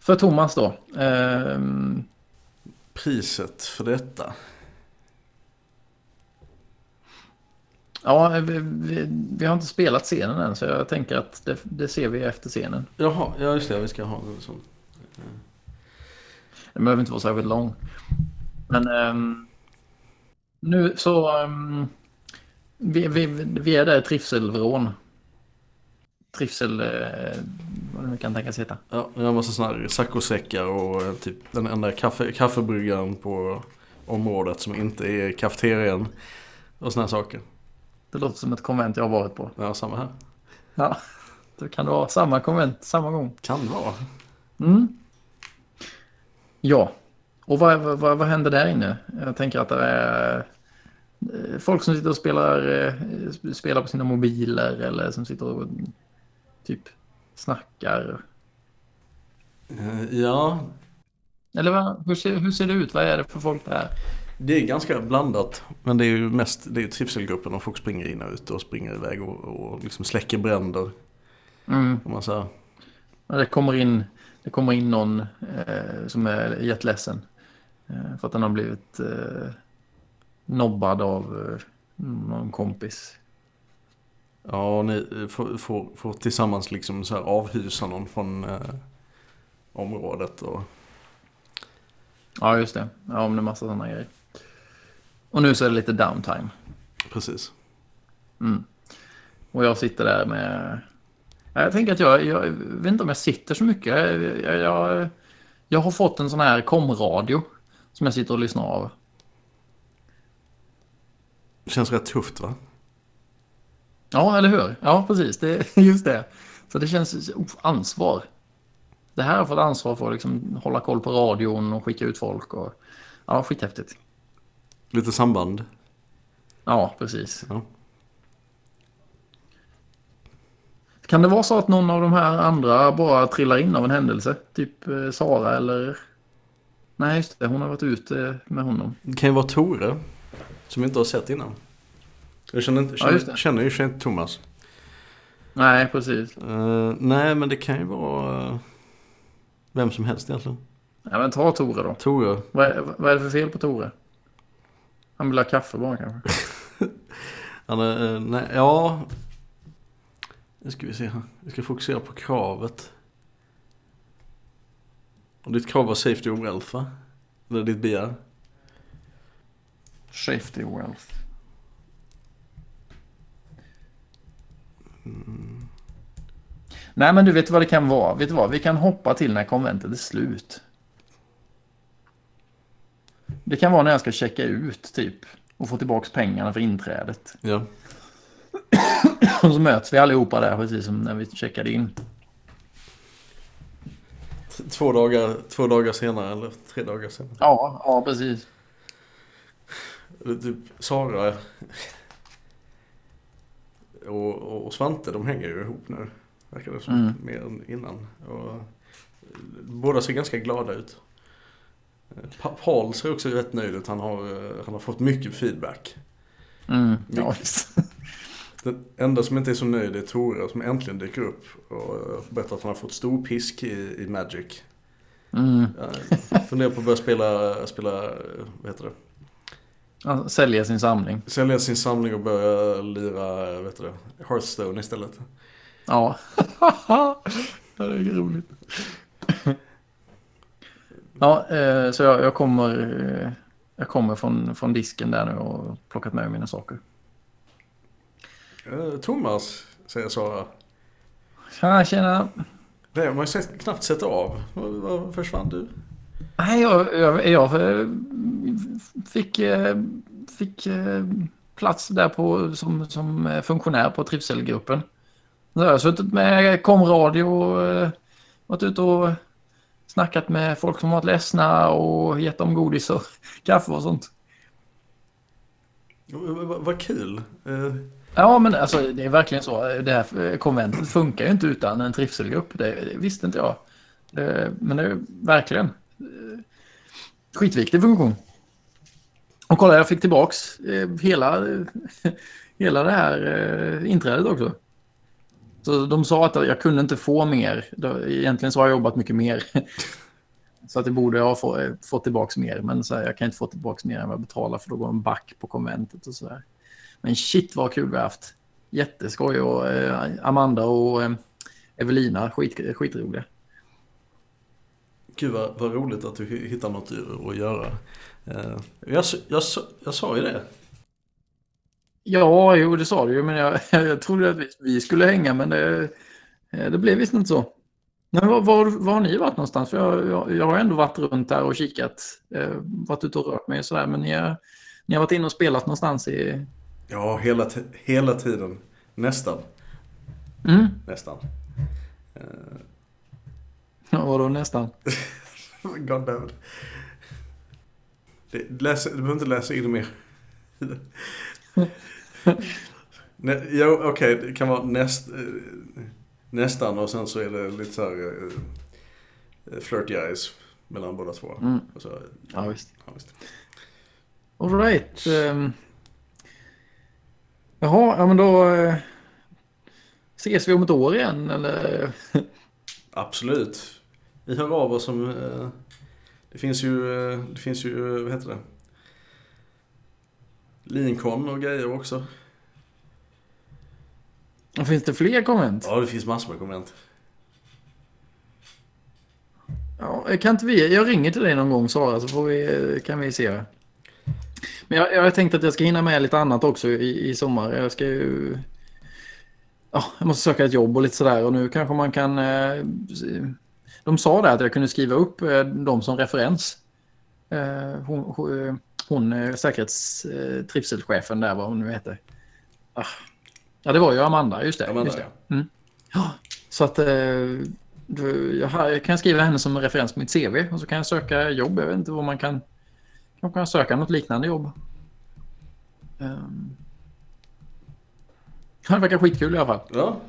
För Thomas då. Ehm, Priset för detta. Ja, vi, vi, vi har inte spelat scenen än så jag tänker att det, det ser vi efter scenen. Jaha, ja just det, vi ska ha en sån. Den behöver inte vara särskilt lång. Men ehm, nu så... ehm, vi, vi, vi är där i trivselvrån. Trivsel... Eh, vad det nu kan tänkas heta. Ja, jag har en massa sådana här saccosäckar och eh, typ den enda kaffe, kaffebryggaren på området som inte är kafeterian. Och sådana saker. Det låter som ett konvent jag har varit på. Ja, samma här. Ja, då kan det vara samma konvent samma gång. Kan vara. Mm. Ja, och vad, vad, vad händer där inne? Jag tänker att det är eh, folk som sitter och spelar, eh, spelar på sina mobiler eller som sitter och typ snackar. Eh, Ja, Eller vad, hur, ser, hur ser det ut? Vad är det för folk där? Det är ganska blandat. Men det är ju mest det är trivselgruppen och folk springer in och ut och springer iväg och, och liksom släcker bränder. Mm. Om man säger. Det kommer in, det kommer in någon eh, som är jätteledsen. Eh, för att den har blivit eh, nobbad av eh, någon kompis. Ja, och ni eh, får, får, får tillsammans liksom så här avhysa någon från eh, området och Ja, just det. Ja, men det är massa sådana grejer. Och nu så är det lite downtime. Precis. Mm. Och jag sitter där med... Jag tänker att jag, jag vet inte om jag sitter så mycket. Jag, jag, jag, har fått en sån här komradio som jag sitter och lyssnar av. Det känns rätt tufft va? Ja, eller hur? Ja, precis. Det, just det. Så det känns oh, ansvar. Det här har fått ansvar för att liksom hålla koll på radion och skicka ut folk. Och, ja, skithäftigt. Lite samband. Ja, precis. Ja. Kan det vara så att någon av de här andra bara trillar in av en händelse? Typ eh, Sara eller... Nej, just det. Hon har varit ute med honom. Det kan ju vara Tore. Som vi inte har sett innan. Jag känner, inte, Ja, känner, det. känner ju inte Thomas. Nej, precis. Eh, nej, men det kan ju vara eh, vem som helst egentligen. Ja, men ta Tore då. Tore. Vad är, vad är det för fel på Tore? Han vill ha kaffe bara kanske. Han är, eh, nej, ja. Nu ska vi se här. Vi ska fokusera på kravet. Och ditt krav var safety och wealth va? Eller ditt begär? Safety wealth. Nej, men du vet vad det kan vara. Vet du vad? Vi kan hoppa till när konventet är slut. Det kan vara när jag ska checka ut typ. Och få tillbaka pengarna för inträdet. Ja. Och så möts vi allihopa där precis som när vi checkade in. Två dagar, två dagar senare eller tre dagar senare. Ja, ja precis. Eller Typ Sara och, och, och Svante de hänger ju ihop nu. Verkar det som. Mm. Mer än innan. Och, båda ser ganska glada ut. Eh, Pa- Paul ser också rätt nöjd ut. Han har, eh, han har fått mycket feedback. Mm, ja. Den enda som inte är så nöjd är Tore som äntligen dyker upp och eh, berättar att han har fått stor pisk i, i Magic. Mm. Jag funderar på att börja spela, spela, eh, vad heter det? Säljer sin samling. Sälja sin samling och börja lira, eh, vet du det, Hearthstone istället. Ja. det är roligt. Ja, eh, så jag, jag kommer, eh, jag kommer från, från disken där nu och plockat med mina saker. Eh, Thomas, säger Sara. Tjena. Det har man ju knappt sett av. Var, försvann du? Nej, jag, jag, jag fick, fick plats där på, som, som funktionär på trivselgruppen. Så jag har suttit med komradio och varit ute och snackat med folk som varit ledsna och gett dem godis och kaffe och sånt. Vad kul. Eh, Ja, men alltså det är verkligen så. Det här konventet funkar ju inte utan en trivselgrupp. Det, det visste inte jag. Men det är verkligen eh, skitviktig funktion. Och kolla, jag fick tillbaks eh, hela, hela det här inträdet också. Så de sa att jag kunde inte få mer. Egentligen så har jag jobbat mycket mer. Så att det borde jag ha få, fått tillbaks mer. Men så här, jag kan inte få tillbaks mer än vad jag betalar för då går en back på konventet och sådär. Men shit vad kul vi har haft. Jätteskoj och eh, Amanda och eh, Evelina, skit, skitroliga. Gud vad, vad roligt att du hi- hittar något att göra. Eh, jag, jag, s- jag sa ju det. Ja, jo det sa du ju, men jag, jag trodde att vi, vi skulle hänga, men det, eh, det blev visst inte så. Men var, var, var har ni varit någonstans? För jag, jag, jag har ändå varit runt där och kikat, eh, varit ute och rört mig och sådär, men ni har, ni har varit inne och spelat någonstans i... Ja, hela, hela tiden. Nästan. Mm, Nästan. Eh, ja, vadå nästan? God damn it. Det, läs, du behöver inte läsa in mer. Nä, ja, okej, det kan vara näst, eh, nästan och sen så är det lite så här eh, flirty eyes mellan båda två. Mm. Så, Ja, visst. ja, visst. All right. Um, jaha, ja men då eh, ses vi om ett år igen eller? Absolut. Vi hör av oss om... Eh, det finns ju, eh, det finns ju, eh, vad heter det? Lincoln och grejer också. Finns det fler konvent? Ja, det finns massor med komment. Ja, kan inte vi, jag ringer till dig någon gång Sara så får vi, kan vi se. Men jag, jag har tänkt att jag ska hinna med lite annat också i, i sommar. Jag ska ju... Ja, jag måste söka ett jobb och lite sådär och nu kanske man kan... Eh, de sa det att jag kunde skriva upp eh, dem som referens. Eh, hon, hon, hon säkerhetstrivselchefen där, vad hon nu heter. Ah. Ja, det var ju Amanda, just det. Amanda, just det. Mm. Ja, så att jag kan skriva henne som referens på mitt CV och så kan jag söka jobb. Jag vet inte vad man kan... Jag kan söka något liknande jobb. Um, det verkar skitkul i alla fall. Ja.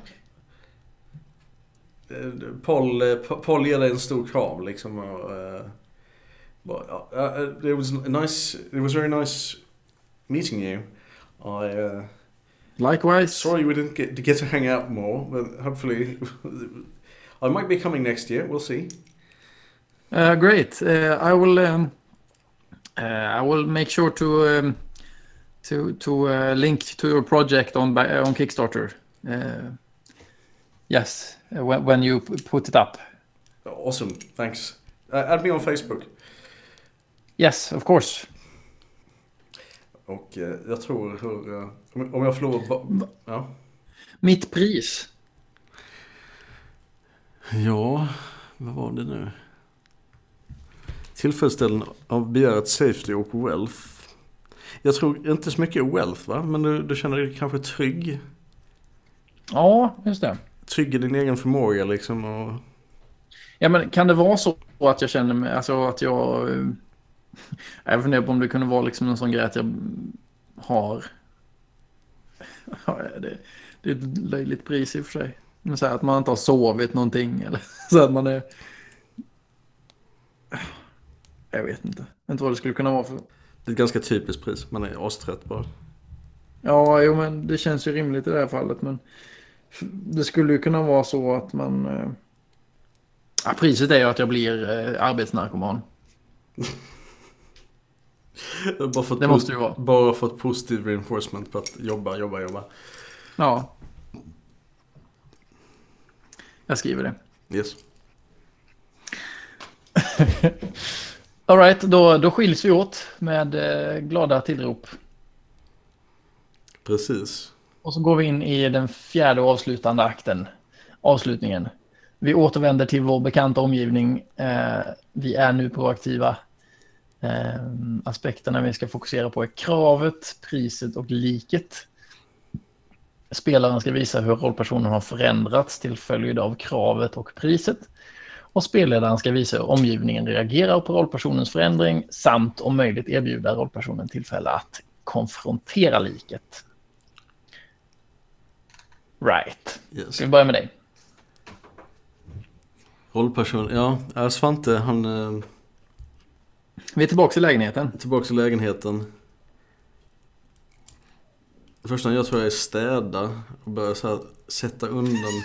Eh, Paul, eh, Paul ger dig en stor kram liksom. Och, uh, it was nice. It was very nice meeting you. I, uh, Likewise. Sorry we didn't get to get to hang out more, but hopefully I might be coming next year. We'll see. Uh, great. Uh, I will. Um, uh, I will make sure to um, to to uh, link to your project on on Kickstarter. Uh, yes, when, when you put it up. Awesome. Thanks. Uh, add me on Facebook. Yes, of course. Och jag tror hur, om jag får lov ja. Mitt pris. Ja, vad var det nu? Tillfredsställande av begäret safety och wealth. Jag tror inte så mycket wealth va? Men du, du känner dig kanske trygg? Ja, just det. Trygg i din egen förmåga liksom och... Ja men kan det vara så att jag känner mig, alltså att jag... Jag funderar på om det kunde vara liksom en sån grej att jag har... Det, det är ett löjligt pris i och för sig. Men så här, att man inte har sovit någonting eller så att man är... Jag vet inte. Jag vet inte vad det skulle kunna vara för... Det är ett ganska typiskt pris. Man är astrött bara. Ja, jo, men det känns ju rimligt i det här fallet. Men det skulle ju kunna vara så att man... Eh, ja, priset är ju att jag blir eh, arbetsnarkoman. Bara fått det måste ju vara. Bara fått positiv reinforcement på att jobba, jobba, jobba. Ja. Jag skriver det. Yes. Alright, då, då skiljs vi åt med eh, glada tillrop. Precis. Och så går vi in i den fjärde och avslutande akten. Avslutningen. Vi återvänder till vår bekanta omgivning. Eh, vi är nu proaktiva. Eh, aspekterna vi ska fokusera på är kravet, priset och liket. Spelaren ska visa hur rollpersonen har förändrats till följd av kravet och priset. Och spelledaren ska visa hur omgivningen reagerar på rollpersonens förändring samt om möjligt erbjuda rollpersonen tillfälle att konfrontera liket. Right. Yes. Ska vi börja med dig? Rollperson, ja. Svante han... Vi är tillbaka i lägenheten. Tillbaka i lägenheten. Det första jag tror jag är städa och börja så här, sätta undan.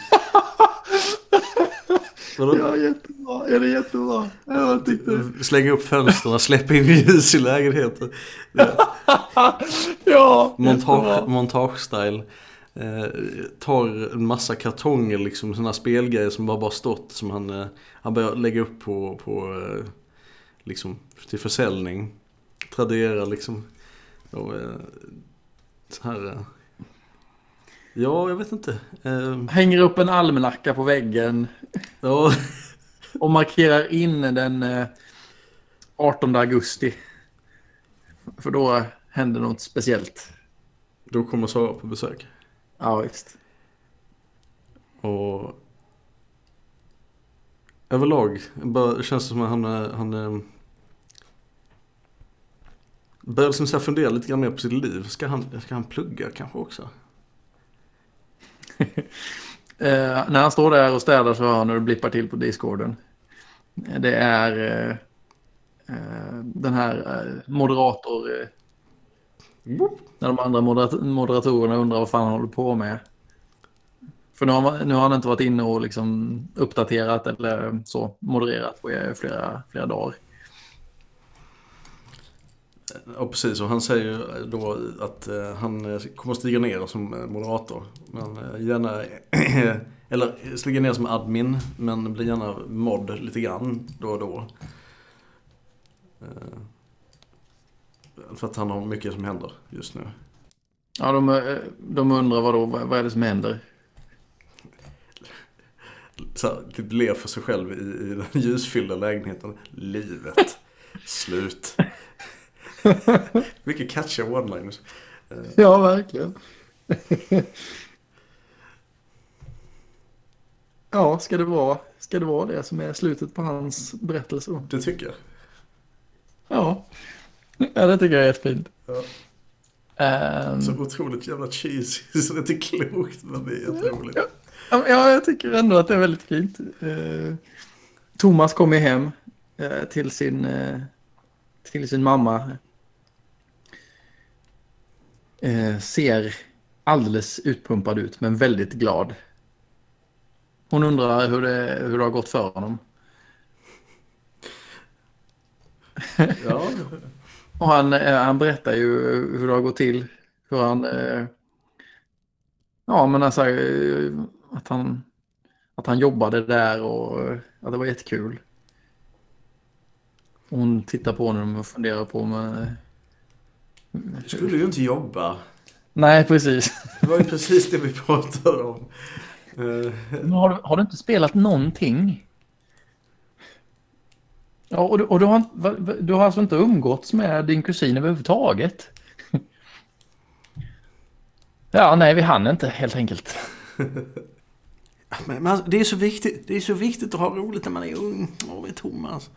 Vadå? Ja, jättebra. Är det jättebra? Jag tyckte... Slänga upp fönstren, släppa in ljus i lägenheten. ja, Montage, montage-style. Eh, tar en massa kartonger, liksom sådana spelgrejer som bara bara stått som han, eh, han börjar lägga upp på, på eh, liksom till försäljning. Tradera liksom. Och, eh, så här. Eh, ja, jag vet inte. Eh, Hänger upp en almanacka på väggen. Ja. och markerar in den 18 augusti. För då händer något speciellt. Då kommer Sara på besök. Ja, visst. Och överlag bara känns det som att han, han börjar liksom så fundera lite grann mer på sitt liv. Ska han, ska han plugga kanske också? eh, när han står där och städar så hör han hur det blippar till på discorden. Det är eh, eh den här eh, moderator... Eh, när de andra moderat moderatorerna undrar vad fan han håller på med. För nu har, man, nu har han inte varit inne och liksom uppdaterat eller så modererat på flera, flera dagar. Ja, precis. Och han säger ju då att eh, han eh, kommer stiga ner som eh, moderator. Men gärna, eller stiga ner som admin, men blir gärna mod lite grann då och då. För att han har mycket som händer just nu. Ja, de, de undrar vad då, vad är det som händer? Så typ ler för sig själv i, i den ljusfyllda lägenheten. Livet. Slut. Mycket catchiga one-liners. Eh, Ja, verkligen. ja, ska det, vara, ska det vara det som är slutet på hans berättelse? Det tycker jag. Ja, ja det tycker jag är jättefint. Ja. Ehm, Så otroligt jävla cheesy så det är inte klokt men det är jätteroligt. Ja. Ja, jag tycker ändå att det är väldigt fint. Eh, Thomas kommer hem eh, till, sin, eh, till sin mamma. Ser alldeles utpumpad ut men väldigt glad. Hon undrar hur det, hur det har gått för honom. Ja, Och han, han berättar ju hur det har gått till. Hur han... Ja, men alltså att han, att han jobbade där och eh, att det var jättekul. Och Hon tittar på honom och funderar på men... du skulle ju inte jobba. Nej, precis. Det var ju precis det vi pratade om. Eh, Men har, du, har du inte spelat någonting? Ja, och, du, och du, har, du har alltså inte umgåtts med din kusin överhuvudtaget? Ja, nej, vi hann inte helt enkelt. Men, men alltså, det är så viktigt. Det är så viktigt att ha roligt när man är ung. Åh, med Thomas. Alltså.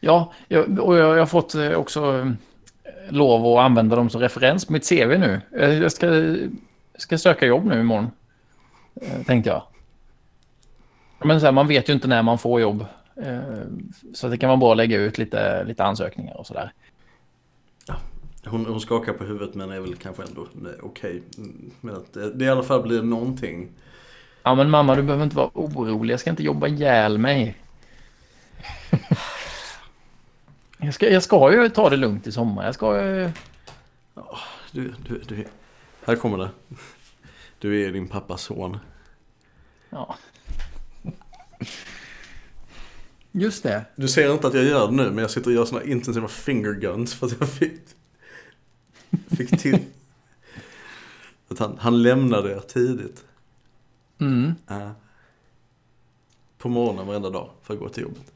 Ja, jag, och jag, jag har fått eh, också eh, lov att använda dem som referens på mitt CV nu. Jag ska, ska söka jobb nu imorgon, eh, tänkte jag. Men så här, man vet ju inte när man får jobb. Så det kan vara bra att lägga ut lite, lite ansökningar och sådär. Hon, hon skakar på huvudet men är väl kanske ändå okej. Mm, Men att det, det i alla fall blir någonting. Ja, men mamma, du behöver inte vara orolig. Jag ska inte jobba ihjäl mig. Jag ska, jag ska ju ta det lugnt i sommar. Jag ska ju... Du, du, du. Här kommer det. Du är din pappas son. Ja. Just det. Du ser inte att jag gör det nu men jag sitter och gör såna intensiva finger guns för att jag fick, fick till. Att han, han lämnade tidigt. Mm. Ja. På morgonen varenda dag för att gå till jobbet.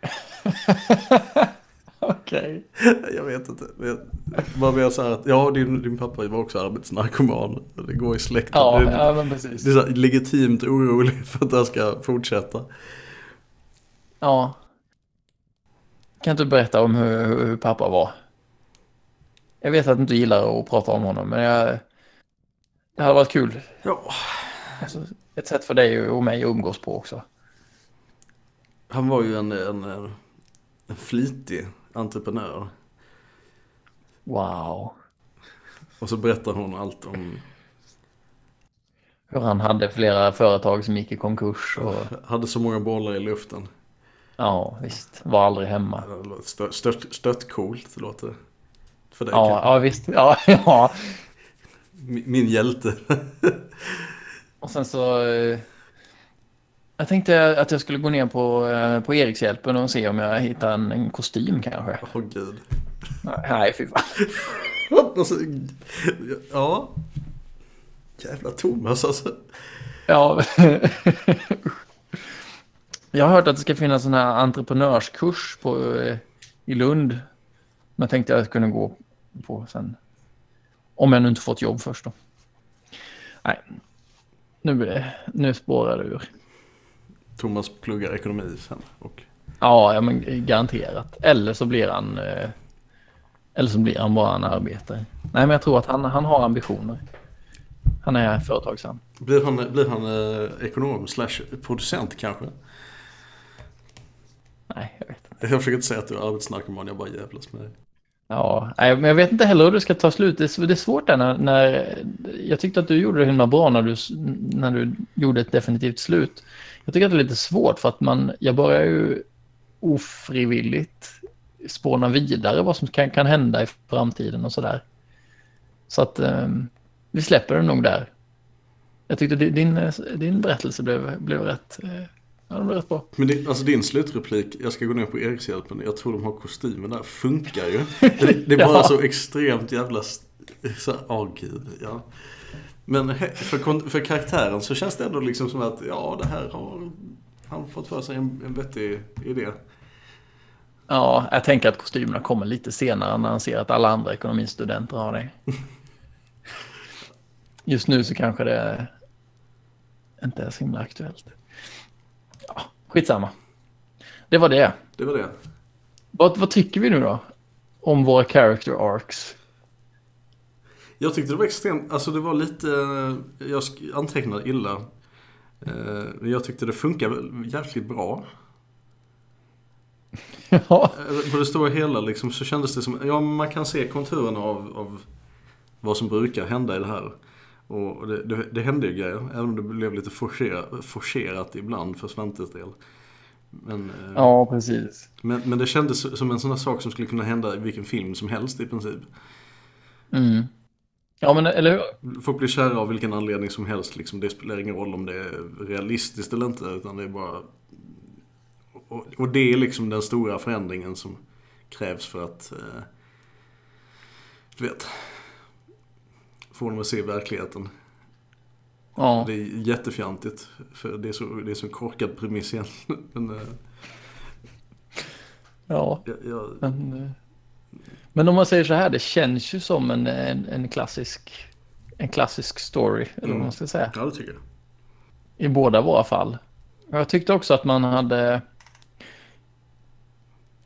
Okej. Jag vet inte. Bara mer så här att, ja din, din pappa var också arbetsnarkoman. Det går i släkten. Ja, det, ja, men precis. det är så här, legitimt orolig för att det här ska fortsätta. Ja. Kan du berätta om hur, hur pappa var? Jag vet att du inte gillar att prata om honom, men jag... Det hade varit kul. Ja, Alltså, ett sätt för dig och mig att umgås på också. han var ju en, en, en flitig entreprenör. Wow. Och så berättar hon allt om, Hur han hade flera företag som gick i konkurs och... hade så många bollar i luften. Ja, visst. Var aldrig hemma. Stört, stört, stört coolt låter det. För dig Ja, ja visst. Ja, ja. Min, min hjälte. Och sen så... eh, Jag tänkte att jag skulle gå ner på, eh, på Erikshjälpen och se om jag hittar en, en kostym kanske. Åh gud. Nej, fy fan. Ja. Jävla Thomas alltså. Ja. Jag har hört att det ska finnas en här entreprenörskurs på, eh, i Lund. Men jag tänkte att jag kunde gå på sen. Om jag nu inte fått jobb först då. Nej. Nu, nu spårar det ur. Thomas pluggar ekonomi sen. Och Ja, ja men garanterat. Eller så blir han... eh, Eller så blir han bara en arbetare. Nej, men jag tror att han, han har ambitioner. Han är företagsam. blir han, blir han eh, ekonom slash producent kanske? Nej, jag vet inte. Jag försöker inte säga att du är arbetsnarkoman, jag bara jävlas med dig. Ja, nej, men jag vet inte heller hur det ska ta slut. Det är, det är svårt där när, när... Jag tyckte att du gjorde det himla bra när du, när du gjorde ett definitivt slut. Jag tycker att det är lite svårt för att man... Jag börjar ju ofrivilligt spåna vidare vad som kan, kan hända i framtiden och sådär. Så att eh, vi släpper det nog där. Jag tyckte din, eh, din berättelse blev, blev rätt, eh, ja, den blev rätt bra. Men det, alltså din slutreplik, jag ska gå ner på Erikshjälpen, jag tror de har kostymer där, funkar ju. Det, det är bara ja. så extremt jävla, så, åh oh, gud, ja. Men för, för karaktären så känns det ändå liksom som att, ja det här har han fått för sig en, en vettig idé. Ja, jag tänker att kostymerna kommer lite senare när han ser att alla andra ekonomistudenter har det. Just nu så kanske det inte är så himla aktuellt. Ja, skitsamma. Det var det. Det var det. Vad, vad tycker vi nu då? Om våra character arcs? Jag tyckte det var extremt, alltså det var lite, jag antecknade illa. Eh, men jag tyckte det funkade jävligt bra. Ja. Eh, på det stora hela liksom så kändes det som, ja man kan se konturerna av, av vad som brukar hända i det här. Och det, det, det hände ju grejer, även om det blev lite forcerat, forcerat ibland för Svantes del. Men, eh, ja, precis. Men, men det kändes som en sån här sak som skulle kunna hända i vilken film som helst i princip. Mm. Ja, men eller hur? Folk blir kära av vilken anledning som helst. Liksom. Det spelar ingen roll om det är realistiskt eller inte. Utan det är bara... Och, och det är liksom den stora förändringen som krävs för att... Eh, du vet. Få dem att se verkligheten. Ja. Det är jättefjantigt. För det är så, det är så korkad premiss egentligen. Men, eh, ja, jag, jag, men... Eh, men om man säger så här, det känns ju som en, en, en klassisk, en klassisk story, eller vad mm. man ska säga. Ja, det tycker jag. I båda våra fall. Jag tyckte också att man hade...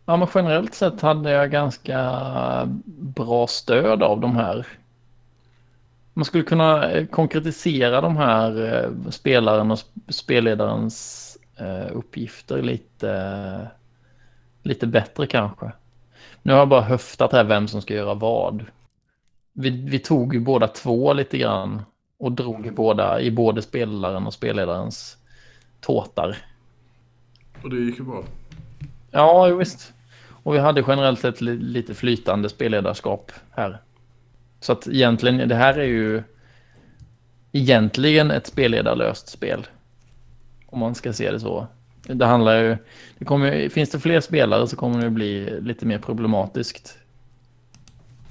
Ja, men generellt sett hade jag ganska bra stöd av de här. Man skulle kunna eh, konkretisera de här eh, spelaren och spelledarens eh, uppgifter lite, lite bättre kanske. Nu har jag bara höftat här vem som ska göra vad. Vi, vi tog ju båda två lite grann och drog i båda, i både spelaren och spelledarens tåtar. Och det gick ju bra. Ja, visst. Och vi hade generellt sett lite flytande spelledarskap här. Så att egentligen, det här är ju egentligen ett spelledarlöst spel. Om man ska se det så. Det handlar ju... Det kommer, finns det fler spelare så kommer det bli lite mer problematiskt.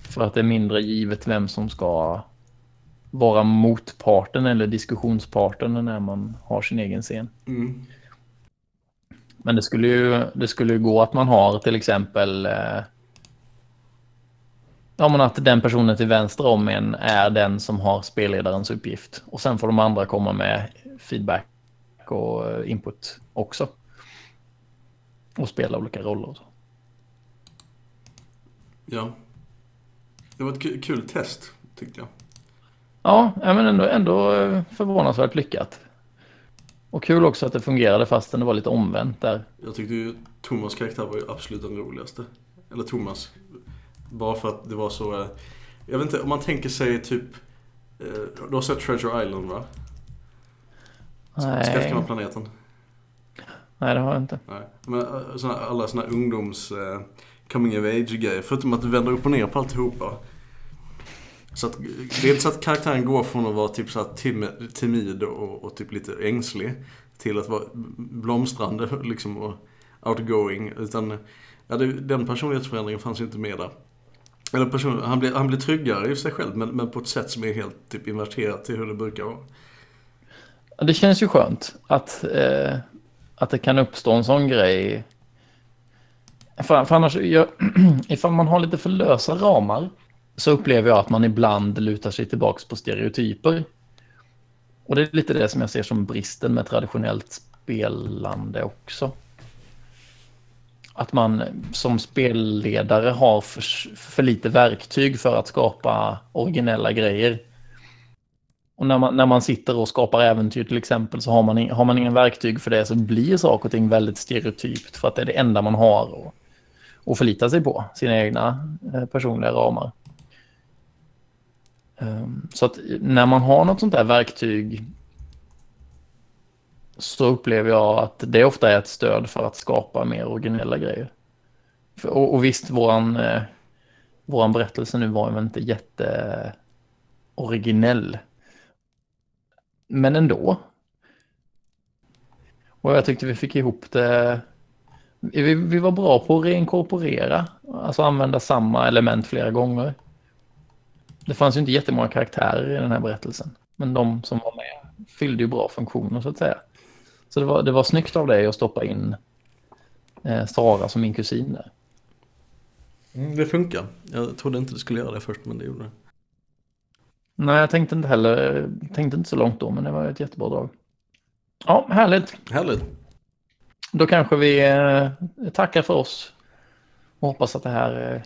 För att det är mindre givet vem som ska vara motparten eller diskussionsparten när man har sin egen scen. Mm. Men det skulle ju det skulle gå att man har till exempel eh, Ja, men att den personen till vänster om en är den som har spelledarens uppgift. Och sen får de andra komma med feedback och eh, input också. Och spela olika roller och så. Ja. Det var ett kul test, tyckte jag. Ja, men ändå, ändå eh, förvånansvärt lyckat. Och kul också att det fungerade fastän det var lite omvänt där. Jag tyckte ju Thomas karaktär var ju absolut den roligaste. Eller Thomas. Bara för att det var så... Eh, jag vet inte, om man tänker sig typ... Du har sett Treasure Island va? Nej. Skattkammarplaneten. Nej, det har jag inte. Nej. Men eh, såna, alla såna ungdoms uh, coming of age-grejer. Förutom att du vänder upp och ner på alltihopa. Så att, det är inte så att karaktären går från att vara typ så tim timid och, och, typ lite ängslig till att vara blomstrande liksom och outgoing. Utan ja, det, den personlighetsförändringen fanns ju inte med där. Eller person, han, blir, han blir tryggare i sig själv men, men på ett sätt som är helt typ inverterat till hur det brukar vara. Det känns ju skönt att, eh, att det kan uppstå en sån grej. För, för annars, jag, ifall man har lite för lösa ramar så upplever jag att man ibland lutar sig tillbaka på stereotyper. Och det är lite det som jag ser som bristen med traditionellt spelande också. Att man som spelledare har för, för lite verktyg för att skapa originella grejer. Och när man, när man sitter och skapar äventyr till exempel så har man, har man ingen verktyg för det så blir saker och ting väldigt stereotypt för att det är det enda man har att, att förlita sig på, sina egna eh, personliga ramar. Um, så att när man har något sånt där verktyg så upplever jag att det ofta är ett stöd för att skapa mer originella grejer. För, och, och visst, våran, eh, våran berättelse nu var ju inte jätte originell. Men ändå. Och jag tyckte vi fick ihop det. Vi, vi var bra på att reinkorporera, alltså använda samma element flera gånger. Det fanns ju inte jättemånga karaktärer i den här berättelsen. Men de som var med fyllde ju bra funktioner så att säga. Så det var, det var snyggt av dig att stoppa in eh, Sara som min kusin där. Mm, det funkar. Jag trodde inte det skulle göra det först men det gjorde det. Nej, jag tänkte inte heller, tänkte inte så långt då, men det var ett jättebra drag. Ja, härligt. Härligt. Då kanske vi eh, tackar för oss och hoppas att det här eh,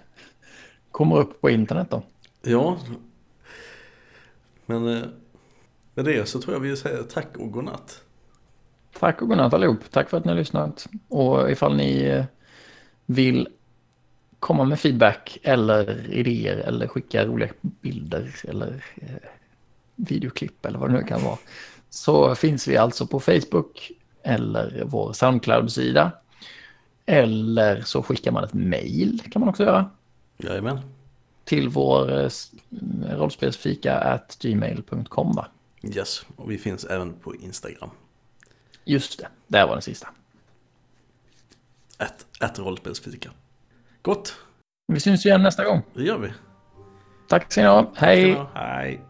kommer upp på internet då. Ja. Men eh, med det så tror jag vi säger tack och godnatt. Tack och godnatt allihop. Tack för att ni har lyssnat. Och ifall ni eh, vill komma med feedback eller idéer eller skicka roliga bilder eller eh, videoklipp eller vad det nu kan vara. Så finns vi alltså på Facebook eller vår Soundcloud-sida. Eller så skickar man ett mail kan man också göra. Jajamän. Till vår eh, rollspelsfika at gmail.com va? Yes, och vi finns även på Instagram. Just det, där var den sista. Ett, ett rollspelsfika. Gott, Vi syns igen nästa gång. det gör vi. Tack ska ni ha. Hej! Hej.